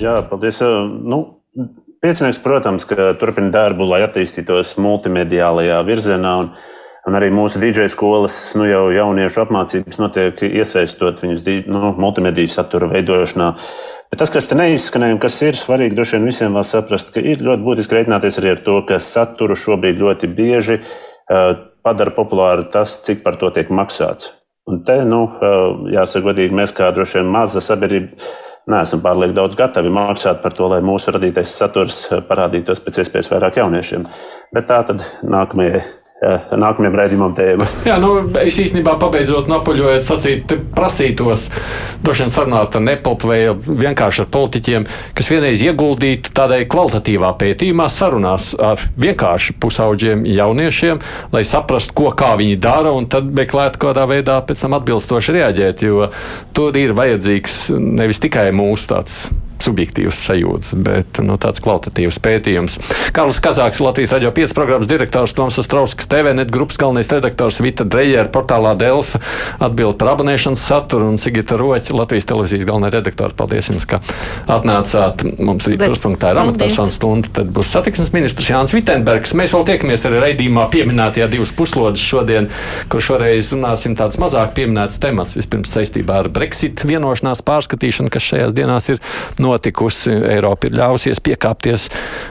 Jā, paldies. Nu, Piecinieks, protams, ka turpina darbu, lai attīstītos multimediālajā virzienā. Un, un arī mūsu DJ skolas, nu jau jauniešu apmācības notiek iesaistot viņus nu, multimediju satura veidošanā. Bet tas, kas te neizskanēja un kas ir svarīgi, droši vien visiem vēl saprast, ka ir ļoti būtiski reiķināties arī ar to, ka saturu šobrīd ļoti bieži uh, padara populāru tas, cik par to tiek maksāts. Un te, nu, uh, jāsaka, godīgi, mēs kā droši vien maza sabiedrība neesam pārlieku daudz gatavi maksāt par to, lai mūsu radītais saturs eh, parādītos pēc iespējas vairāk jauniešiem. Bet tā tad nākamajai, nākamajam redzējumam tēma. [laughs] Jā, nu, es īstenībā pabeidzot napuļojot, sacīt, prasītos, droši vien sarunāt ar nepalpu vai vienkārši ar politiķiem, kas vienreiz ieguldītu tādai kvalitatīvā pētījumā, sarunās ar vienkārši pusauģiem jauniešiem, lai saprastu, ko kā viņi dara, un tad meklētu kādā veidā pēc tam atbilstoši reaģēt, jo tur ir vajadzīgs nevis tikai mūsu tāds subjektīvs sajūtas, bet nu, tāds kvalitatīvs pētījums. Karls Kazāks, Latvijas radio 5 programmas direktors, Toms Strauskas, TVNet grupas galvenais redaktors Vita Drejer, portālā Delfa atbild par abonēšanas saturu un Sigita Roķa, Latvijas televīzijas galvenā redaktora. Paldies jums, ka atnācāt. Mums rīt kruspunktā ir amatpersonu stunda, tad būs satiksmes ministrs Jānis Vitenbergs. Mēs vēl tiekamies arī raidījumā pieminētajā divas puslodes šodien, kur šoreiz runāsim tāds mazāk pieminēts temats. Vispirms saistībā ar Brexit vienošanās pārskatīšanu, kas šajās dienās ir notikusi. Eiropa ir ļāvusies piekāpties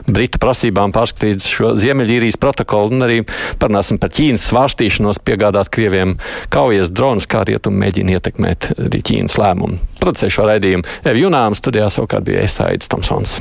Britu prasībām pārskatīt šo Ziemeļīrijas protokolu un arī parunāsim par Ķīnas svārstīšanos piegādāt Krieviem kaujas dronus, kā rietumi mēģina ietekmēt arī Ķīnas lēmumu. Producēju šo raidījumu Evi Junām studijā savukārt bija Esaids Tomsons.